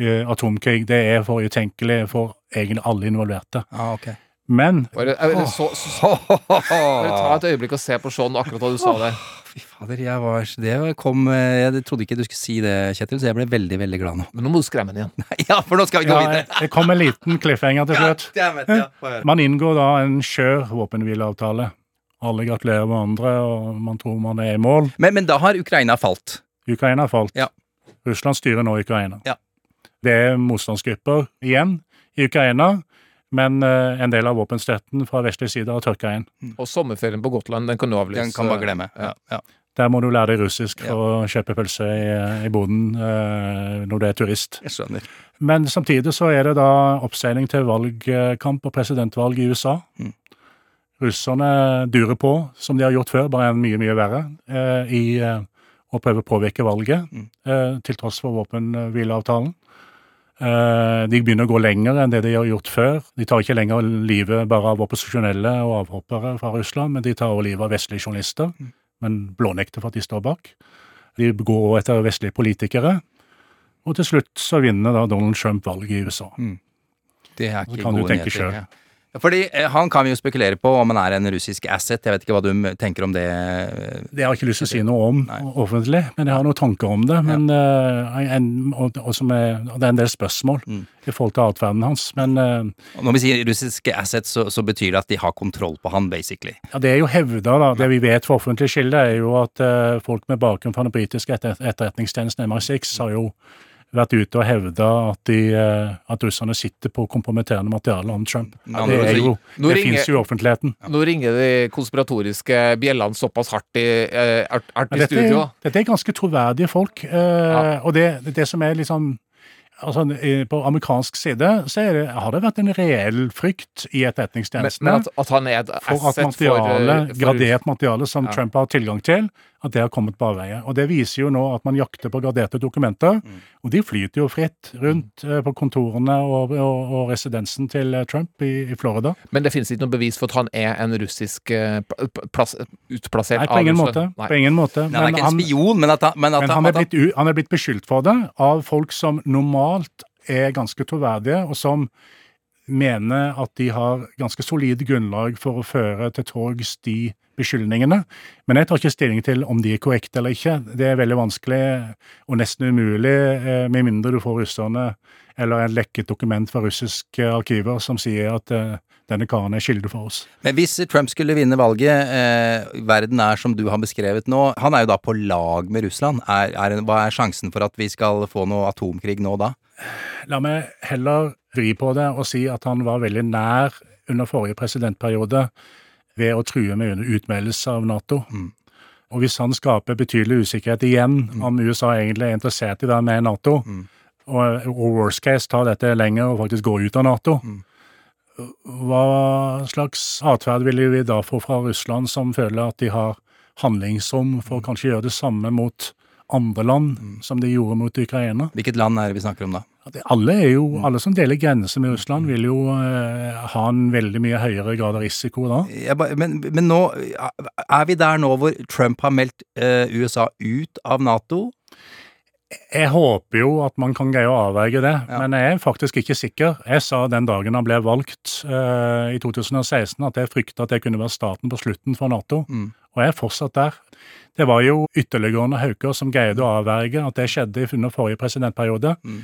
uh, atomkrig. Det er for utenkelig for egentlig alle involverte. Ah, ok. Men Bare, jeg, så, så, bare ta et øyeblikk og se på Sean akkurat da du sa det. Fy fader, jeg var Det kom eh, Jeg trodde ikke du skulle si det, Kjetil, så jeg ble veldig, veldig glad nå. Men nå må du skremme den igjen. [laughs] Ja, for nå skal vi gå ja, videre. det kom en liten cliffhanger til slutt. Ja, ja. Man inngår da en skjør våpenhvileavtale. Alle gratulerer hverandre, og man tror man er i mål. Men, men da har Ukraina falt. Ukraina har falt. Ja. Russland styrer nå Ukraina. Ja. Det er motstandsgrupper igjen i Ukraina, men eh, en del av våpenstøtten fra vestlig side har tørka inn. Og sommerferien på Gotland, den kan du avlyse. Den kan man glemme. Ja, ja. Der må du lære deg russisk for å kjøpe pølse i, i boden eh, når du er turist. Jeg skjønner. Men samtidig så er det da oppseiling til valgkamp og presidentvalg i USA. Mm. Russerne durer på, som de har gjort før, bare mye, mye verre, eh, i eh, å prøve å påvirke valget, Mm. eh, til tross for våpenhvileavtalen. Eh, de begynner å gå lenger enn det de har gjort før. De tar ikke lenger livet bare av opposisjonelle og avhoppere fra Russland, men de tar også livet av vestlige journalister, Mm. men blånekter for at de står bak. De går etter vestlige politikere. Og til slutt så vinner da Donald Trump valget i USA. Det er ikke kan du gode nyheter. Fordi eh, Han kan vi jo spekulere på om han er en russisk asset. Jeg vet ikke hva du tenker om det. eh, Det har jeg ikke lyst til å si noe om Nei. offentlig, men jeg har noen tanker om det. Men, ja. en, og, og er, det er en del spørsmål Mm. i forhold til atferden hans. Men eh, Når vi sier russiske assets, så, så betyr det at de har kontroll på han, basically. ja, det er jo hevda, da. Det vi vet for offentlig skille, er jo at eh, folk med bakgrunn fra den britiske etter, etterretningstjenesten MI6 har jo vært ute og hevda at, de, eh, at russerne sitter på kompromitterende materiale om Trump. Ja, det er jo, Nå det fins jo i offentligheten. Nå ringer de konspiratoriske bjellene såpass hardt i, eh, hardt i dette, studio. dette er ganske troverdige folk. eh, Og det, det som er liksom altså, På amerikansk side så det, har det vært en reell frykt i etterretningstjenestene er et for at materiale, for, for gradert materiale som Ja. Trump har tilgang til, at det har kommet på avveie. Og det viser jo nå at man jakter på graderte dokumenter, Mm. og de flyter jo fritt rundt eh, på kontorene og, og, og residensen til eh, Trump i, i Florida. Men det finnes ikke noe bevis for at han er en russisk eh, pl- pl- plass, utplassert Nei, på ingen måte. Nei. På ingen måte. Men han er ikke en spion, men at han, men at Men han, han er, blitt, han er blitt beskyldt for det av folk som normalt er ganske troverdige, og som mener at de har ganske solid grunnlag for å føre til torgs de beskyldningene. Men jeg tar ikke stilling til om de er korrekte eller ikke. Det er veldig vanskelig og nesten umulig, eh, med mindre du får russerne eller en lekket dokument fra russiske arkiver som sier at eh, denne karen er kilde for oss. Men hvis Trump skulle vinne valget, eh, verden er som du har beskrevet nå, han er jo da på lag med Russland. Er, er, hva er sjansen for at vi skal få noe atomkrig nå da? La meg heller vri på det og si at han var veldig nær under forrige presidentperiode ved å true med utmeldelse av Nato. Mm. Og hvis han skaper betydelig usikkerhet igjen om USA egentlig er interessert i å være med i Nato, Mm. og, og worst case tar dette lenger og faktisk går ut av Nato, Mm. hva slags atferd vil vi da få fra Russland som føler at de har handlingsrom for å kanskje gjøre det samme mot andre land som de gjorde mot Ukraina? Hvilket land er det vi snakker om da? Alle, er jo, alle som deler grenser med Russland, vil jo eh, ha en veldig mye høyere grad av risiko da. Ja, men, men nå er vi der nå hvor Trump har meldt eh, USA ut av Nato. Jeg håper jo at man kan greie å avveie det, Ja. men jeg er faktisk ikke sikker. Jeg sa den dagen han ble valgt eh, i 2016 at jeg frykta at det kunne være starten på slutten for Nato, Mm. Og jeg er fortsatt der. Det var jo ytterliggående hauker som greide å avverge at det skjedde under forrige presidentperiode. Mm.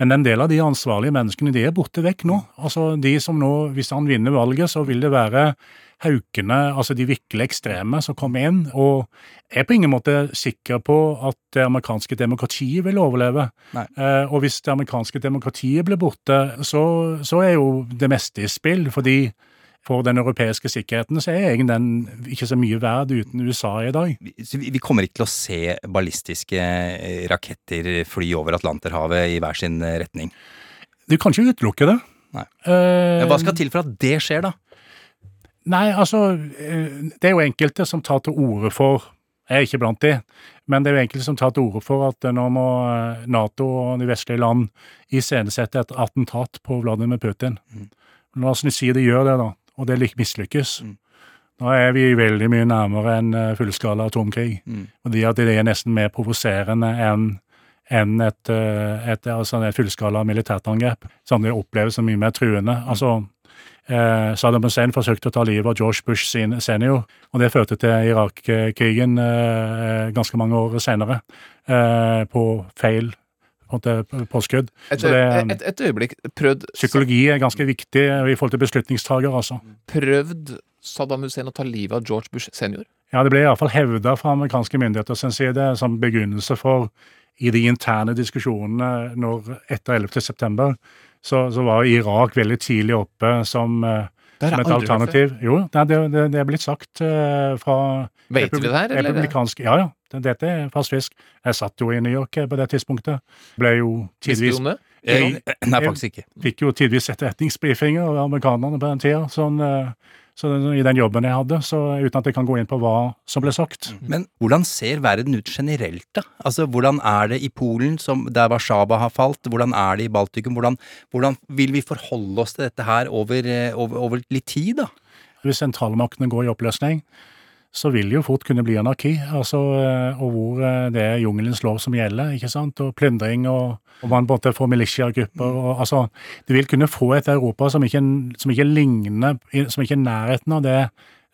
Men en del av de ansvarlige menneskene de er borte vekk nå. Altså de som nå, Hvis han vinner valget, så vil det være haukene, altså de virkelig ekstreme, som kommer inn. Og jeg er på ingen måte sikker på at det amerikanske demokratiet vil overleve. Eh, og hvis det amerikanske demokratiet blir borte, så, så er jo det meste i spill. fordi for den europeiske sikkerheten så er egentlig den ikke så mye verd uten USA i dag. Så vi kommer ikke til å se ballistiske eh, raketter fly over Atlanterhavet i hver sin eh, retning. Du kan ikke utelukke det. Nei. Eh, Men hva skal til for at det skjer, da? Nei, altså Det er jo enkelte som tar til orde for Jeg er ikke blant de, men det er jo enkelte som tar til orde for at nå må Nato og de vestlige land iscenesette et attentat på Vladimir Putin. Mm. La oss si de gjør det, da, og det mislykkes. Mm. Nå er vi veldig mye nærmere en eh, fullskala atomkrig. Mm. Fordi at det er nesten mer provoserende enn enn et, eh, et, altså et fullskala militært angrep. Som det oppleves som mye mer truende. Altså, eh, Saddam Hussein forsøkte å ta livet av George Bush sin senior, og det førte til Irak-krigen eh, ganske mange år senere, eh, på feil på en måte, påskudd. Et, et, et øyeblikk. Prøvd, psykologi er ganske viktig i forhold til beslutningstager, altså. prøvd Saddam Hussein å ta livet av George Bush senior? Ja, det ble iallfall hevda fra amerikanske myndigheter sin side som begrunnelse for i de interne diskusjonene når etter 11. september, så, så var Irak veldig tidlig oppe som, eh, Det har som et alternativ. Jo, det, er, det, det er blitt sagt uh, fra Vet vi det her, eller? republikanske Ja, ja. det- Dette er fast fisk. Jeg satt jo i New York eh, på det tidspunktet. Ble jo tidvis Nei, faktisk ikke. Fikk jo tidvis etterretningsbrifinger av amerikanerne på den tida. Sånn, eh, så i den jobben jeg hadde, så uten at jeg kan gå inn på hva som ble sagt. Men hvordan ser verden ut generelt, da? Altså, Hvordan er det i Polen, som, der Warszawa har falt? Hvordan er det i Baltikum? Hvordan, hvordan vil vi forholde oss til dette her over, eh, over, over litt tid, da? Hvis sentralmaktene går i oppløsning, så vil jo fort kunne bli anarki. Altså, eh, og hvor eh, det er jungelens lov som gjelder, ikke sant? Og plyndring, og, og man både får militiagrupper. Og, altså, det vil kunne få et Europa som ikke, som ikke ligner Som ikke er nærheten av det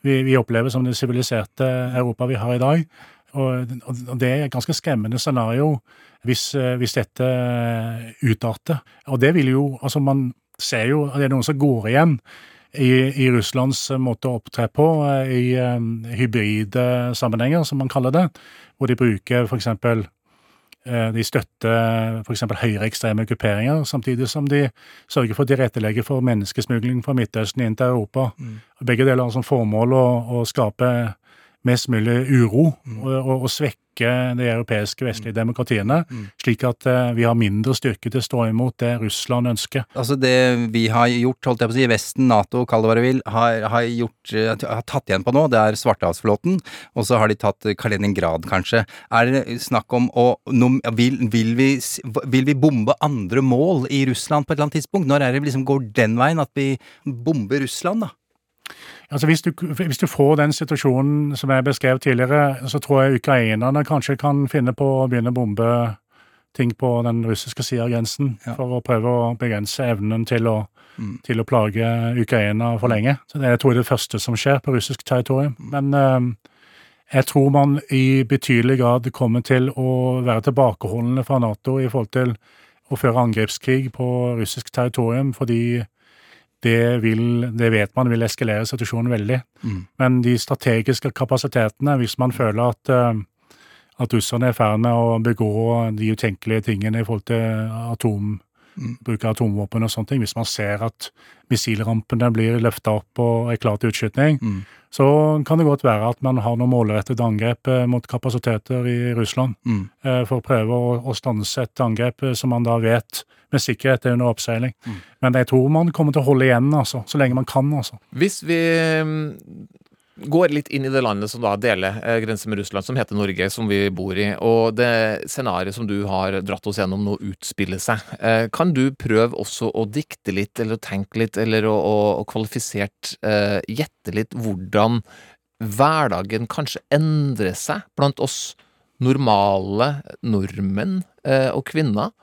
vi, vi opplever som det siviliserte Europa vi har i dag. Og, og det er et ganske skremmende scenario hvis, eh, hvis dette utarter. Og det vil jo Altså, man ser jo at det er noen som går igjen i, i Russlands måte å opptre på eh, i um, hybride sammenhenger, som man kaller det, hvor de bruker eh, de støtter f.eks. høyreekstreme grupperinger, samtidig som de sørger for å tilrettelegge for menneskesmugling fra Midtøsten inn til Europa. Begge deler har som formål å, å skape mest mulig uro og, og, og svekke de europeiske vestlige demokratiene, slik at eh, vi har mindre styrke til å stå imot det Russland ønsker. Altså Det vi har gjort, holdt jeg på å si, Vesten, Nato, kall det hva du vil, har, har, gjort, eh, har tatt igjen på nå, det er Svartehavsflåten, og så har de tatt Kaliningrad, kanskje. Er det snakk om å vil, vil, vi, vil vi bombe andre mål i Russland på et eller annet tidspunkt? Når er det liksom går den veien, at vi bomber Russland, da? Altså hvis, du, hvis du får den situasjonen som jeg beskrev tidligere, så tror jeg ukrainerne kanskje kan finne på å begynne å bombe ting på den russiske sida av grensen, Ja. for å prøve å begrense evnen til å, til å plage Ukraina for lenge. Så det jeg tror jeg er det første som skjer på russisk territorium. Men eh, jeg tror man i betydelig grad kommer til å være tilbakeholdne fra Nato i forhold til å føre angrepskrig på russisk territorium, fordi det, vil, det vet man vil eskalere situasjonen veldig. Men de strategiske kapasitetene, hvis man føler at, eh, at russerne er i ferd med å begå de utenkelige tingene i forhold til atom, bruk av atomvåpen og sånne ting, hvis man ser at missilrampene blir løfta opp og er klar til utskyting, så kan det godt være at man har noen målrettede angrep eh, mot kapasiteter i Russland Mm. eh, for å prøve å, å stanse et angrep eh, som man da vet med sikkerhet er under oppseiling. Men jeg tror man kommer til å holde igjen, altså, så lenge man kan. altså. Hvis vi mm, går litt inn i det landet som da deler eh, grense med Russland, som heter Norge, som vi bor i, og det scenarioet som du har dratt oss gjennom nå utspiller seg, eh, kan du prøve også å dikte litt, eller tenke litt, eller å, å, å kvalifisert eh, gjette litt hvordan hverdagen kanskje endrer seg blant oss normale nordmenn og kvinner?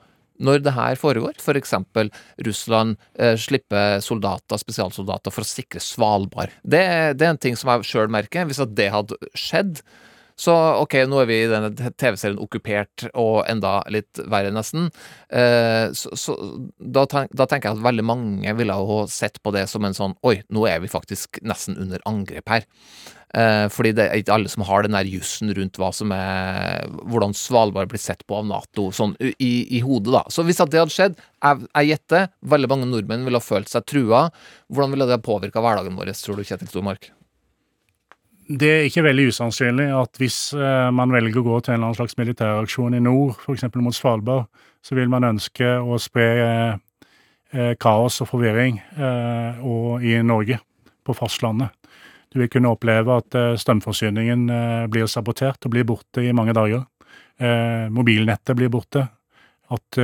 Når det her foregår. For eksempel Russland eh, slipper soldater, spesialsoldater for å sikre Svalbard. Det, det er en ting som jeg sjøl merker. Hvis at det hadde skjedd, så ok, nå er vi i denne TV-serien okkupert og enda litt verre, nesten. Eh, så så da, tenk, da tenker jeg at veldig mange ville ha sett på det som en sånn Oi, nå er vi faktisk nesten under angrep her. Eh, fordi det er ikke alle som har den der jussen rundt hva som er hvordan Svalbard blir sett på av Nato, sånn i, i hodet, da. Så hvis at det hadde skjedd, jeg, gjetter, veldig mange nordmenn ville ha følt seg trua. Hvordan ville det ha påvirka hverdagen vår, tror du, Kjetil Stormark? Det er ikke veldig usannsynlig at hvis eh, man velger å gå til en eller annen slags militæraksjon i nord, f.eks. mot Svalbard, så vil man ønske å spre eh, kaos og forvirring og i Norge, på fastlandet. Du vil kunne oppleve at eh, strømforsyningen eh, blir sabotert og blir borte i mange dager. Eh, mobilnettet blir borte. At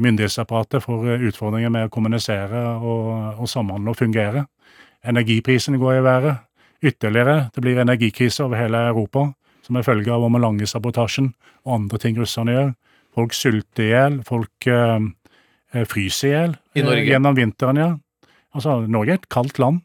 myndighetsapparatet får utfordringer med å kommunisere og, og samhandle og fungere. Energiprisene går i været. ytterligere. Det blir energikrise over hele Europa som er følge av Omelange-sabotasjen og andre ting russerne gjør. Folk sulter i hjel, folk eh, fryser i hjel gjennom vinteren, ja. Altså, Norge er et kaldt land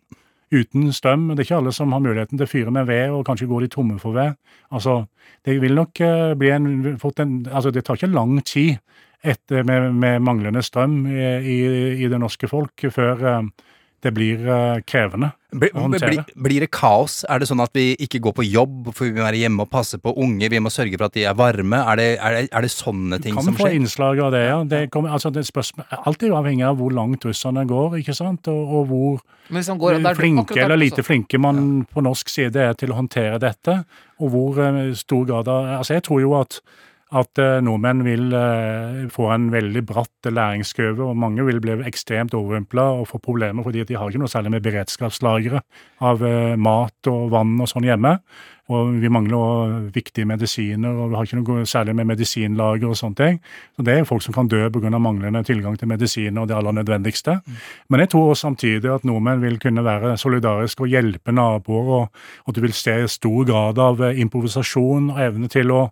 uten strøm. Det er ikke alle som har muligheten til å fyre med ved, og kanskje går de tomme for ved. Altså, det vil nok eh, bli en, en Altså, det tar ikke lang tid etter, med, med manglende strøm i, i, i det norske folk før eh, det blir eh, krevende. Å håndtere. blir, blir det kaos? Er det sånn at vi ikke går på jobb, for vi må være hjemme og passe på unge, vi må sørge for at de er varme? Er det, er det, er det sånne ting kan få innslag av det, ja. Det kommer, altså, det spørsmål, alt er jo avhengig av hvor langt russerne går, ikke sant, og, og hvor Men hvis går, flinke akkurat eller lite flinke man på norsk side er til å håndtere dette, og hvor eh, stor grad av Altså, jeg tror jo at at eh, nordmenn vil eh, få en veldig bratt læringskurve, og mange vil bli ekstremt overrumpla og få problemer fordi de har ikke noe særlig med beredskapslagre av eh, mat og vann og sånn hjemme. Og vi mangler også viktige medisiner, og vi har ikke noe særlig med medisinlager og sånne ting. Så det er folk som kan dø pga. manglende tilgang til medisiner og det aller nødvendigste. Men jeg tror også samtidig at nordmenn vil kunne være solidariske og hjelpe naboer, og at du vil se stor grad av improvisasjon og evne til å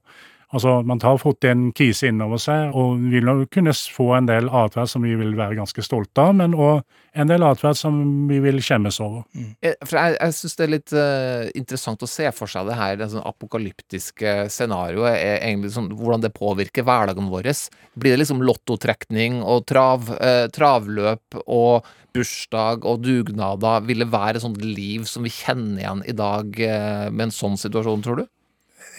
Altså, Man har fått en krise innover seg, og vil kunne få en del atferd som vi vil være ganske stolte av, men òg en del atferd som vi vil skjemmes over. Eh, For jeg, jeg syns det er litt uh, interessant å se for seg det her det sånn apokalyptiske scenarioet. Egentlig sånn, hvordan det påvirker hverdagen vår. Blir det liksom lottotrekning og trav, uh, travløp og bursdag og dugnader? Vil det være et sånt liv som vi kjenner igjen i dag uh, med en sånn situasjon, tror du?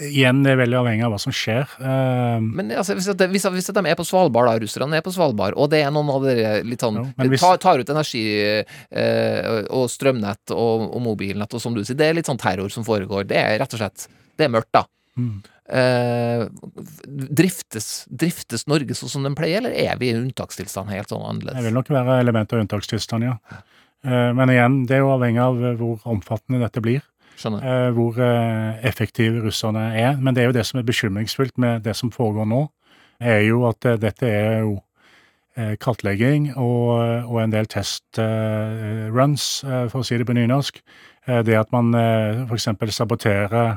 Igjen, det er veldig avhengig av hva som skjer. Eh, Men altså, hvis, at, hvis, hvis de er på Svalbard, da, russerne er på Svalbard, og det er noen av dere litt sånn Jo, hvis- tar, tar ut energi eh, og strømnett og, og mobilnett, og som du sier, det er litt sånn terror som foregår. Det er rett og slett Det er mørkt, da. Mm. Eh, driftes, driftes Norge sånn som den pleier, eller er vi i unntakstilstand helt sånn det vil nok være elementer av unntakstilstand, ja. Eh, men igjen, det er jo avhengig av hvor omfattende dette blir. Eh, hvor eh, effektive russerne er. Men det er jo det som er bekymringsfullt med det som foregår nå, er jo at eh, dette er jo kartlegging og, og en del testruns, for å si det på nynorsk. Det at man eh, f.eks. saboterer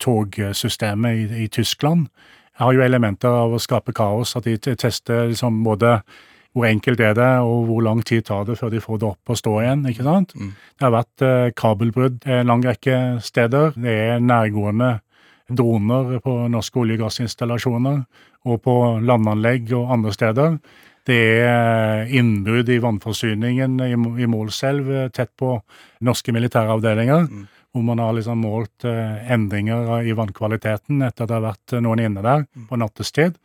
togsystemet i, i Tyskland, har jo elementer av å skape kaos. At de tester liksom både hvor enkelt er det, og hvor lang tid tar det før de får det opp og stå igjen. ikke sant? Mm. Det har vært eh, kabelbrudd en lang rekke steder. Det er nærgående droner på norske olje- og gassinstallasjoner og på landanlegg og andre steder. Det er eh, innbrudd i vannforsyningen i, i Målselv, eh, tett på norske militæravdelinger. Mm. Hvor man har liksom målt eh, endringer i vannkvaliteten etter at det har vært eh, noen inne der på nattestid.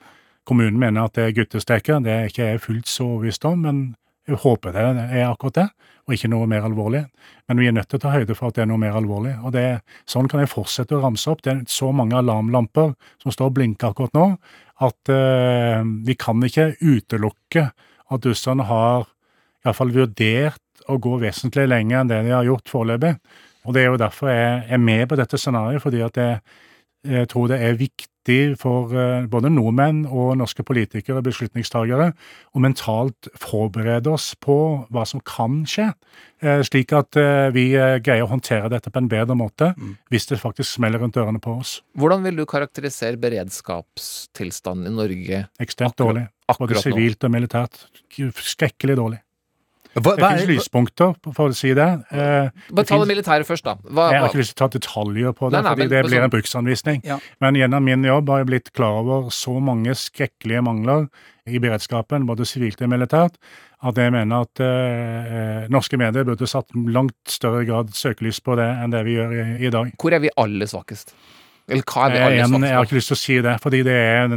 Kommunen mener at det er guttesteker. Det er ikke jeg fullt så overbevist om, men jeg håper det er akkurat det, og ikke noe mer alvorlig. Men vi er nødt til å ta høyde for at det er noe mer alvorlig. og det, Sånn kan jeg fortsette å ramse opp. Det er så mange alarmlamper som står og blinker akkurat nå, at uh, vi kan ikke utelukke at russerne har i hvert fall vurdert å gå vesentlig lenger enn det de har gjort foreløpig. Og det er jo derfor jeg er med på dette scenarioet, fordi at jeg, jeg tror det er viktig for eh, både nordmenn og norske politikere og beslutningstagere å mentalt forberede oss på hva som kan skje, eh, slik at eh, vi greier å håndtere dette på en bedre måte Mm. hvis det faktisk smeller rundt ørene på oss. Hvordan vil du karakterisere beredskapstilstanden i Norge Ekstremt dårlig. Både sivilt og militært. Skrekkelig dårlig. Hva, Det er, lyspunkter, for å si det. Eh, Bare ta finnes- det militære først, da. Hva, Jeg har ikke lyst til å ta detaljer på det, Nei, nei, fordi men- det blir sånn- en bruksanvisning. Ja. Men gjennom min jobb har jeg blitt klar over så mange skrekkelige mangler i beredskapen, både sivilt og militært, at jeg mener at eh, norske medier burde satt langt større grad søkelys på det enn det vi gjør i, i dag. hvor er vi aller svakest? Eller hva er det Jeg, aller igjen, jeg har ikke lyst til å si det, fordi det er,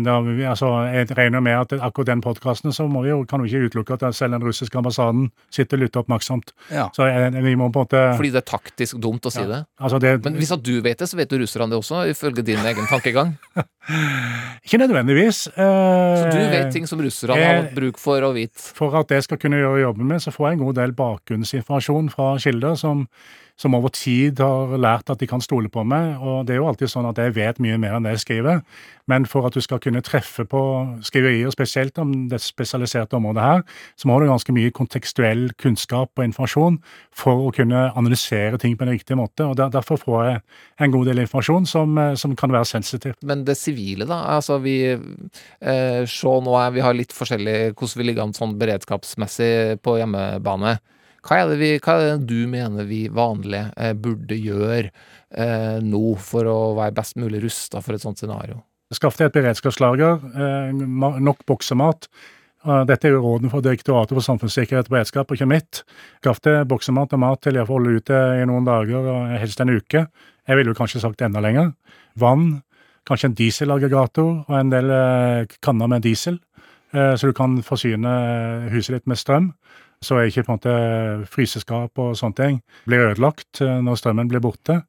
altså, jeg regner med at akkurat den podkasten så må vi jo, kan vi ikke utelukke at selv den russiske ambassaden sitter og lytter oppmerksomt. ja. Så vi må på en måte? Fordi det er taktisk dumt å si Ja. det? altså det, Men hvis at du vet det, så vet jo russerne det også, ifølge din egen tankegang. [laughs] Ikke nødvendigvis. Så du eh, vet ting som russerne eh, har bruk for å vite. For at jeg skal kunne gjøre jobben min, så får jeg en god del bakgrunnsinformasjon fra kilder som, som over tid har lært at de kan stole på meg. Og det er jo alltid sånn at jeg vet mye mer enn det jeg skriver. Men for at du skal kunne treffe på skriverier, spesielt om det spesialiserte området her, så må du ganske mye kontekstuell kunnskap og informasjon for å kunne analysere ting på en riktig måte. og der, Derfor får jeg en god del informasjon som, eh, som kan være sensitiv. Men det sivile, da? Altså, vi eh, Se nå, er, vi har litt forskjellig hvordan vi ligger an sånn beredskapsmessig på hjemmebane. Hva er vi, hva er det du mener vi vanlige eh, burde gjøre eh, nå for å være best mulig rusta for et sånt scenario? Skaff deg et beredskapslager, eh, nok boksemat. Eh, Dette er jo rådene fra Direktoratet for samfunnssikkerhet og beredskap, og ikke mitt. Skaff deg boksemat og mat til å holde ute i noen dager, helst en uke. Jeg ville jo kanskje sagt enda lenger. Vann, kanskje en dieselaggregator og en del eh, kanner med diesel, eh, så du kan forsyne huset ditt med strøm. Så er ikke på en måte fryseskap og sånne ting blir ødelagt eh, når strømmen blir borte.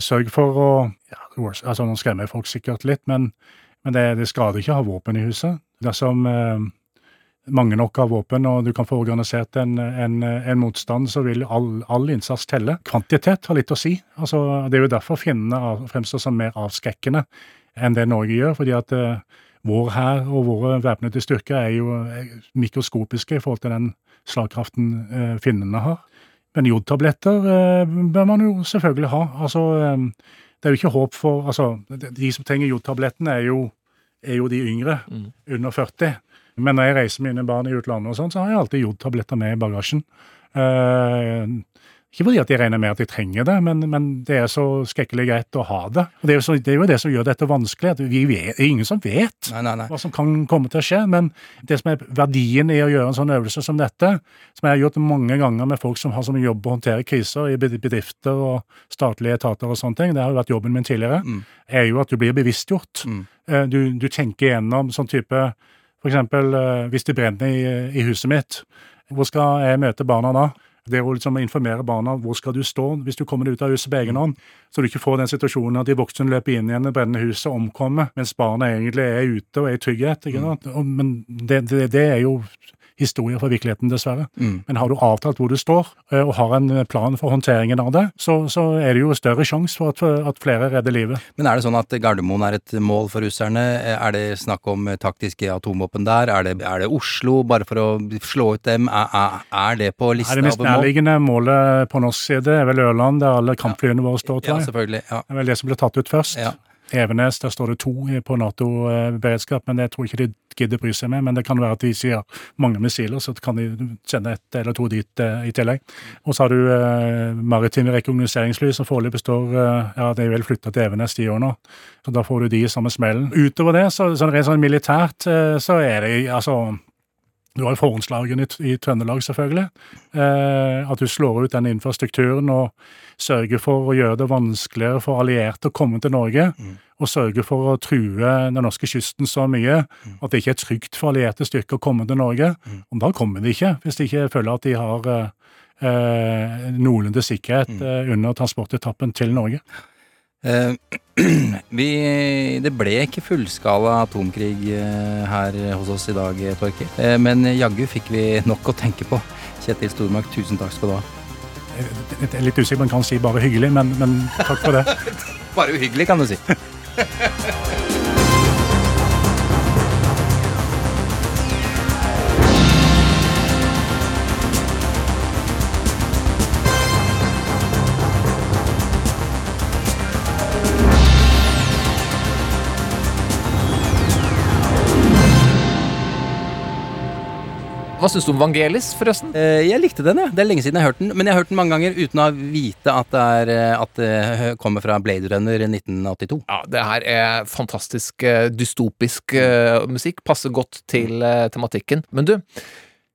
Sørg for å ja, altså Nå skremmer jeg folk sikkert litt, men, men det, det skader ikke å ha våpen i huset. Dersom eh, mange nok har våpen, og du kan få organisert en, en, en motstand, så vil all, all innsats telle. Kvantitet har litt å si. Altså, det er jo derfor finnene fremstår som mer avskrekkende enn det Norge gjør. fordi at eh, vår hær og våre væpnede styrker er jo eh, mikroskopiske i forhold til den slagkraften eh, finnene har. Men jodtabletter eh, bør man jo selvfølgelig ha. Altså, eh, det er jo ikke håp for Altså, de de som trenger jodtabletten, er jo, er jo de yngre, Mm. under 40. Men når jeg reiser mine barn i utlandet, og sånn, så har jeg alltid jodtabletter med i bagasjen. Eh, ikke fordi at jeg regner med at jeg trenger det, men, men det er så skrekkelig greit å ha det. Og det er, jo så, det er jo det som gjør dette vanskelig. at vi vet, Det er ingen som vet Nei, nei, nei. hva som kan komme til å skje. Men det som er verdien i å gjøre en sånn øvelse som dette, som jeg har gjort mange ganger med folk som har som jobb å håndtere kriser i bedrifter og statlige etater og sånne ting, det har jo vært jobben min tidligere, Mm. er jo at du blir bevisstgjort. Mm. Eh, Du, du tenker gjennom sånn type eksempel eh, hvis det brenner i, i huset mitt, hvor skal jeg møte barna da? Det å liksom informere barna hvor skal du stå hvis du kommer ut av huset på egen hånd, så du ikke får den situasjonen at de voksne løper inn igjen i brennende huset og omkommer, mens barna egentlig er ute og er i trygghet. ikke sant? Men det, det, det er jo historier fra virkeligheten, dessverre. Mm. Men har du avtalt hvor du står, eh, og har en plan for håndteringen av det, så, så er det jo større sjanse for at, at flere redder livet. Men er det sånn at Gardermoen er et mål for russerne? Er det snakk om taktiske atomvåpen der? Er det, er det Oslo, bare for å slå ut dem? Er, er, det på Er lista det mest over mål? nærliggende målet på norsk side er vel Ørland, der alle kampflyene våre står, Ja, tror jeg. selvfølgelig. Ja. Det er vel det som ble tatt ut først. Ja. Evenes, der står det to på Nato-beredskap, men det tror jeg ikke de gidder bry seg med. Men det kan være at de sier mange missiler, så kan de sende ett eller to dit eh, i tillegg. Og så har du eh, maritime rekognoseringsfly som foreløpig består eh, Ja, de er vel flytta til Evenes de år nå, så da får du de samme smellen. Utover det, så, sånn rent sånn militært, eh, så er det altså du har forhåndslagene i, i Trøndelag, selvfølgelig. Eh, at du slår ut den infrastrukturen og sørger for å gjøre det vanskeligere for allierte å komme til Norge. Mm. Og sørger for å true den norske kysten så mye at det ikke er trygt for allierte styrker å komme til Norge. Mm. Og da kommer de ikke, hvis de ikke føler at de har eh, eh, noenlunde sikkerhet Mm. eh, under transportetappen til Norge. Eh, [clears throat] vi, det ble ikke fullskala atomkrig eh, her hos oss i dag, Torkil. Eh, men jaggu fikk vi nok å tenke på. Kjetil Stormark, tusen takk skal du ha. Jeg er litt usikker man kan si bare hyggelig, men, men takk for det. [laughs] Bare uhyggelig, kan du si. [laughs] Hva syns du om Vangelis, forresten? Eh, jeg likte den, jeg. Det er lenge siden jeg har hørt den. Men jeg har hørt den mange ganger uten å vite at det, er, eh, at det kommer fra Blade Runner 1982. Ja, det her er fantastisk eh, dystopisk eh, musikk. Passer godt til eh, tematikken. Men du,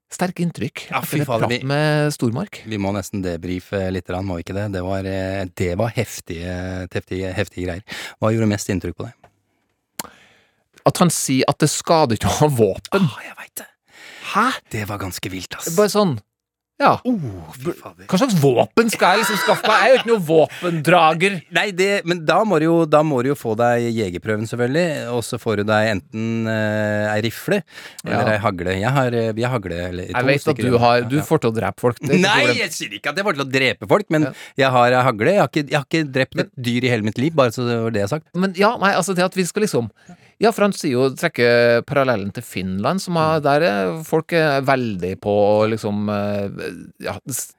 sterke inntrykk Ja, fy faen. fader, prat med Stormark. Vi må nesten debrife litt, må vi ikke det? Det var, eh, det var heftige, heftige, heftige greier. Hva gjorde mest inntrykk på deg? At han sier at det skader ikke å ha våpen. jeg veit det. Hæ? Det var ganske vilt, ass. Bare sånn Ja. Oh. Hva slags våpen skal jeg liksom skaffe meg? Jeg er jo ikke noen våpendrager. Nei, det, men da må, du jo, da må du jo få deg jegerprøven, selvfølgelig. Og så får du deg enten uh, ei rifle eller Ja. ei hagle. Jeg har, eh, vi har hagle. Eller, Jeg vet at du har Du får til å drepe folk. Det Nei, jeg sier ikke at jeg får til å drepe folk, men Ja. jeg har ei hagle. Jeg har, ikke, jeg har ikke drept et dyr i hele mitt liv, bare så det var det jeg har sagt. Men ja, nei, altså det at vi skal liksom Ja, for han sier jo trekker parallellen til Finland, som har, der er folk er veldig på å liksom eh, ja,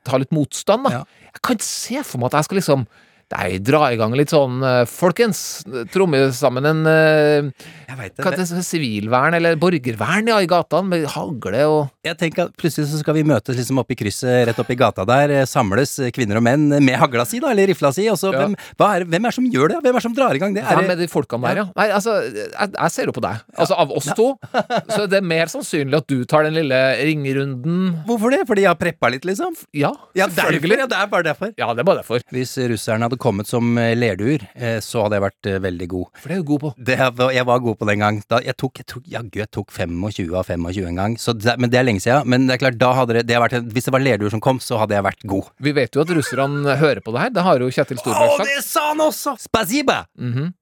ta litt motstand, da. Ja. Jeg kan ikke se for meg at jeg skal liksom Nei, dra i gang litt sånn eh, Folkens, tromme sammen en eh, Jeg vet Hva heter det, sivilvern eller borgervern ja, i gatene, med hagle og Jeg tenker at Plutselig så skal vi møtes liksom oppi i krysset rett oppi gata der. eh, Samles kvinner og menn med hagla si, da, eller rifla si. Og så Ja. hvem, er, hvem er det som gjør det? Hvem er det som drar i gang det? Er med det er de folkene der, ja? Nei, altså, jeg, jeg ser jo på deg. Altså, av oss to, [laughs] så er det mer sannsynlig at du tar den lille ringerunden. Hvorfor det? Fordi jeg har preppa litt, liksom? Ja, selvfølgelig. ja, det er bare derfor. Ja, det er bare derfor. Hvis russerne hadde kommet som eh, lerduer, eh, så hadde jeg vært eh, veldig god. For det er du god på. Det jeg var, god på den gang. Da, jeg tok, jeg tok, jaggu, jeg tok 25 av 25 en gang. Så det, men det er lenge siden. Men det er klart, da hadde det, det vært, hvis det var lerduer som kom, så hadde jeg vært god. Vi vet jo at russerne hører på det her. Det har jo Kjetil Storberg sagt. det sa han også! Spasiba! -hmm.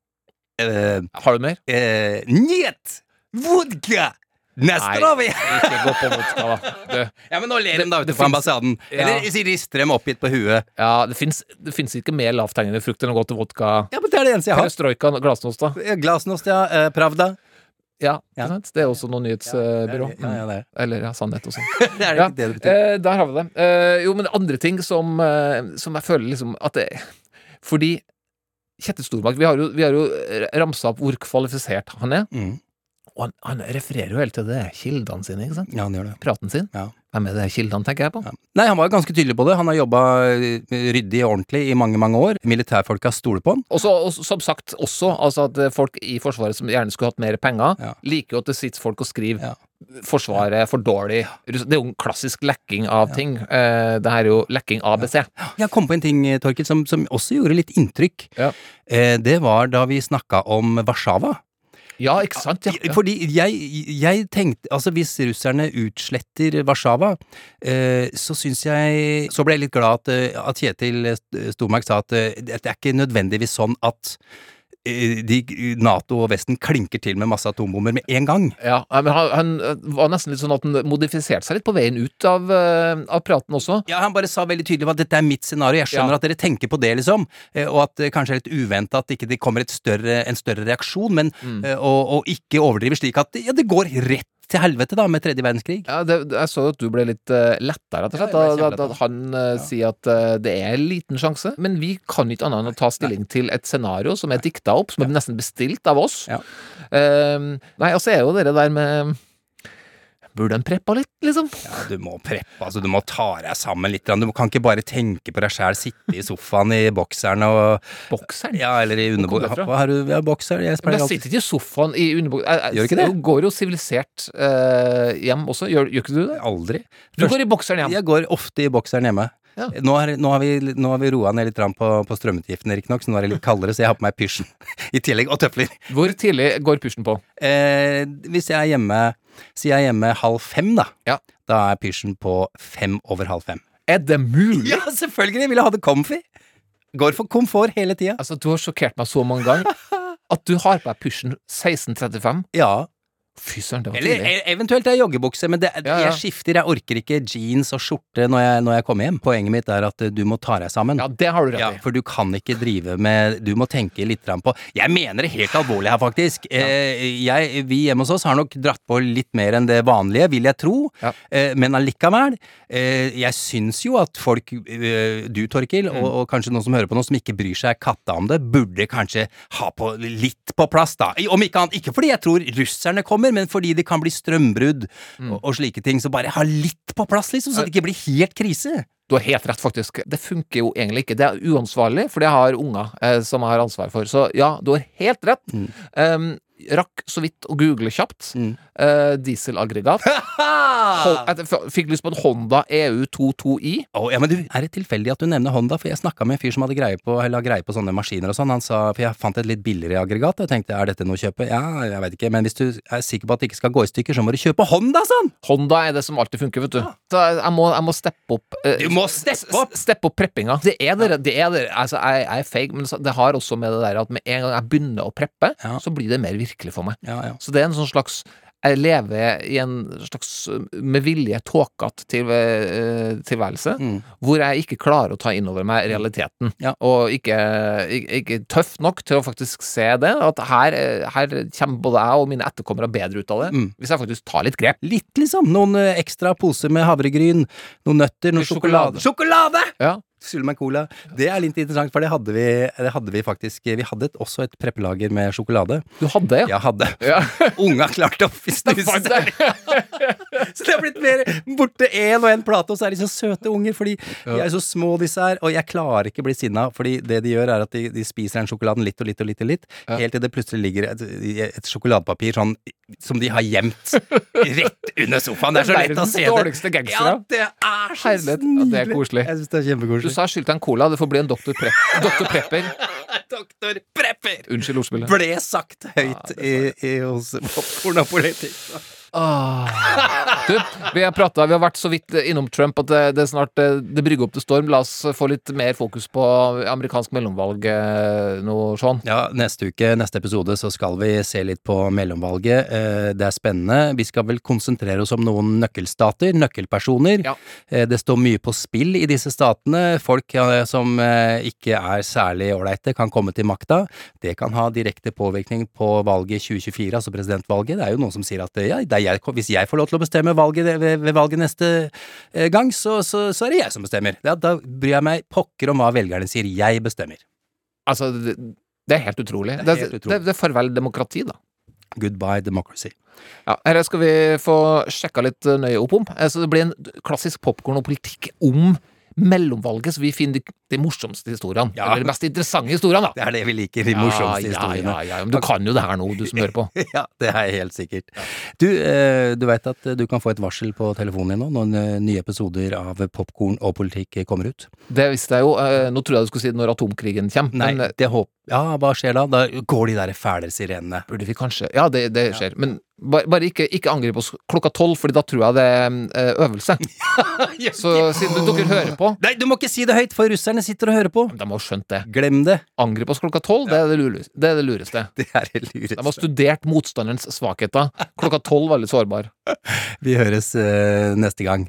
uh, Har du mer? Uh, Njet! Vodka! Nestrovi! Ikke gå på da. [laughs] Det, Ja, men nå ler de da Det- ute på det ambassaden. Ja. Eller så rister dem oppgitt på huet. ja, det fins ikke mer lavthengende frukt enn å gå til vodka. Ja, men det er det eneste jeg har. Perestrojka, glasnost, da. Glasnost, ja. Eh, Pravda. Ja, Ja. Det er også noe nyhetsbyrå. Ja, ja, det er. Eller ja, sannhet og sånn. [laughs] Det er Ja, ikke det det betyr. eh, der har vi det. Eh, jo, men andre ting som, eh, som jeg føler liksom at det Fordi Kjetil Stormark, vi har jo, vi har jo ramsa opp hvor kvalifisert han er. Mm. Og han, han refererer jo helt til det kildene sine, ikke sant? Ja, han gjør det. Praten sin. Ja. Hvem er det kildene, tenker jeg på? Ja. Nei, han var ganske tydelig på det. Han har jobba ryddig og ordentlig i mange, mange år. Militærfolka stoler på han. Og så, som sagt også, altså at eh, folk i Forsvaret som gjerne skulle hatt mer penger, Ja. liker jo at det sitter folk og skriver. Forsvaret er for dårlig. Det er jo en klassisk lekking av ting. Eh, det her er jo lekking ABC. Jeg kom på en ting, Torkil, som, som også gjorde litt inntrykk. Eh, det var da vi snakka om Warszawa. Ja, ikke sant? Ja. ja. Fordi jeg, jeg tenkte Altså, hvis russerne utsletter Warszawa, eh, så syns jeg Så ble jeg litt glad at, eh, at Kjetil Stormark sa at eh, det er ikke nødvendigvis sånn at de, Nato og Vesten klinker til med masse atombomber med en gang. Ja, men han, han eh, var nesten litt sånn at han modifiserte seg litt på veien ut av, eh, av praten også. Ja, Han bare sa veldig tydelig at dette er mitt scenario, jeg skjønner Ja. at dere tenker på det, liksom. Eh, Og at det kanskje er litt uventa at ikke det kommer et større, en større reaksjon, men Mm. eh, og, og ikke overdrive slik at ja, det går rett til helvete, da, med tredje verdenskrig. Ja, det, jeg så at du ble litt uh, letta, rett og slett, Ja, kjempeletta. han eh, sier at uh, det er en liten sjanse. Men vi kan ikke annet enn å ta stilling til et scenario som er dikta opp, som er nesten bestilt av oss. Ja. Eh, nei, og så er jo det der med Burde en preppa litt, liksom? Ja, du må preppe, altså. Du må ta deg sammen litt. Du kan ikke bare tenke på deg sjæl, sitte i sofaen i bokseren og Bokseren? Ja, eller i underbuksa. Har du? Ja, bokser. Jeg Men jeg sitter ikke i sofaen i underbuksa. Gjør ikke det? Du går jo sivilisert eh, hjem også. Gjør, gjør ikke du det? Aldri. Du går i bokseren hjem. Jeg går ofte i bokseren hjemme. Ja. Nå, har, nå, har vi, nå har vi roa ned litt på, på strømutgiftene, riktignok, så nå er det litt kaldere, så jeg har på meg pysjen [laughs] i tillegg, og tøfler. Hvor tidlig går pysjen på? Eh, hvis jeg er hjemme Si jeg er hjemme halv fem, da. Ja. Da er pysjen på fem over halv fem. Er det mulig? Ja, selvfølgelig! Jeg ville ha det comfy. Går for komfort hele tida. Altså, du har sjokkert meg så mange ganger at du har på deg pysjen 1635. Ja. Fy søren, det var tidlig. Eller eventuelt det er joggebukse, men det, Ja, ja. jeg skifter. Jeg orker ikke jeans og skjorte når jeg, når jeg kommer hjem. Poenget mitt er at du må ta deg sammen. Ja, det har du rett Ja, for du kan ikke drive med Du må tenke litt på Jeg mener det helt alvorlig her, faktisk. Eh, jeg, vi hjemme hos oss har nok dratt på litt mer enn det vanlige, vil jeg tro. Eh, men allikevel. Eh, jeg syns jo at folk, eh, du Torkil, Mm. og, og kanskje noen som hører på nå, som ikke bryr seg katta om det, burde kanskje ha på litt på plass, da. Om ikke annet. Ikke fordi jeg tror russerne kommer, men fordi det kan bli strømbrudd Mm. og, og slike ting. Så bare ha litt på plass, liksom, så det ikke blir helt krise. Du har helt rett, faktisk. Det funker jo egentlig ikke. Det er uansvarlig, for det har unger eh, som jeg har ansvar for. Så ja, du har helt rett. Mm. Um, rakk så vidt å google kjapt. Mm. Uh, dieselaggregat. [laughs] Hol- Jeg fikk lyst på en Honda E EU 22i. Oh, ja, men du, Er det tilfeldig at du nevner Honda? For jeg snakka med en fyr som hadde greie på, eller greie på sånne maskiner og sånn. Han sa, For jeg fant et litt billigere aggregat, jeg tenkte er dette noe å kjøpe? Ja, jeg veit ikke, men hvis du er sikker på at det ikke skal gå i stykker, så må du kjøpe Honda, sånn! Honda er det som alltid funker, vet du. Så jeg, må, jeg må steppe opp Uh, Du må steppe opp! Steppe opp preppinga. Det er det, det er dere. Altså, jeg, jeg er feig, men det har også med det der at med en gang jeg begynner å preppe, Ja. så blir det mer virkelig for meg. Ja, ja. Så det er en sånn slags jeg lever i en slags med vilje tåkete til, eh, tilværelse, Mm. hvor jeg ikke klarer å ta inn over meg realiteten. Ja. Og ikke, ikke, ikke tøff nok til å faktisk se det. At her, eh, her kommer både jeg og mine etterkommere bedre ut av det, Mm. hvis jeg faktisk tar litt grep. Litt, liksom. Noen eh, ekstra poser med havregryn, noen nøtter, noe Sjokolade. sjokolade. Sjokolade! Ja. Sulle meg cola. Det er litt interessant, for det hadde vi, det hadde vi faktisk Vi hadde et, også et preppelager med sjokolade. Du hadde Ja, Jeg hadde. ja? [laughs] Unga klarte å [laughs] snuse [laughs] så det har blitt mer borte én og én plate, og så er de så søte unger, fordi de er så små, disse her. Og jeg klarer ikke å bli sinna, fordi det de gjør, er at de, de spiser den sjokoladen litt og litt og litt, og litt helt til det plutselig ligger et, et sjokoladepapir sånn som de har gjemt rett under sofaen. Det er så lett å se det. dårligste gangstere. Ja, det er så Herlighet. Ja, det er koselig. Jeg syns det er Du sa skyldte en cola. Det får bli en Dr. pre Dr. Prepper. Doktor Prepper! Unnskyld ordspillet. Ble sagt høyt i, i, hos Popkorn og politikk. Du, vi har pratet, vi har vært så vidt innom Trump at det, det snart det brygger opp til storm. La oss få litt mer fokus på amerikansk mellomvalg eh, nå, Sean. Ja, neste uke, neste episode, så skal vi se litt på mellomvalget. Eh, Det er spennende. Vi skal vel konsentrere oss om noen nøkkelstater, nøkkelpersoner. Ja. Eh, Det står mye på spill i disse statene. Folk som ikke er særlig ålreite, kan komme til makta. Det kan ha direkte påvirkning på valget 2024, altså presidentvalget. Det er jo noen som sier at ja, det er jeg, hvis jeg får lov til å bestemme valget ved, ved valget neste eh, gang, så, så, så er det jeg som bestemmer. Ja, da bryr jeg meg pokker om hva velgerne sier. Jeg bestemmer. Altså, det, det er helt utrolig. Det Det er helt det, utrolig. det er farvel demokrati, da. Goodbye democracy. Ja, Her skal vi få sjekka litt nøye opp om. Eh, Så det blir en klassisk popkorn og politikk om mellomvalget, så vi finner de, de morsomste historiene. Ja. Eller de mest interessante historiene, da. Det er det vi liker, de morsomste ja, historiene. Ja, ja, ja. Men du kan jo det her nå, du som hører på. [laughs] Ja, det er helt sikkert. Du, eh, du veit at du kan få et varsel på telefonen din nå når eh, nye episoder av Popkorn og politikk kommer ut? Det visste jeg jo. Eh, Nå trodde jeg du skulle si når atomkrigen kommer. Nei, Men det håper Ja, hva skjer da? Da går de der fæle sirenene. burde vi kanskje Ja, det, det skjer. Men bare, bare ikke, ikke angrip oss klokka tolv, Fordi da tror jeg det er eh, øvelse. [laughs] Så siden du, dere hører på Nei, du må ikke si det høyt, for russerne sitter og hører på! De har skjønt det. Glem det. Angrip oss klokka tolv, det, det er det lureste. Det er det lureste. [laughs] De har studert motstanderens svakheter. Klokka tolv var litt sårbar. Vi høres uh, neste gang.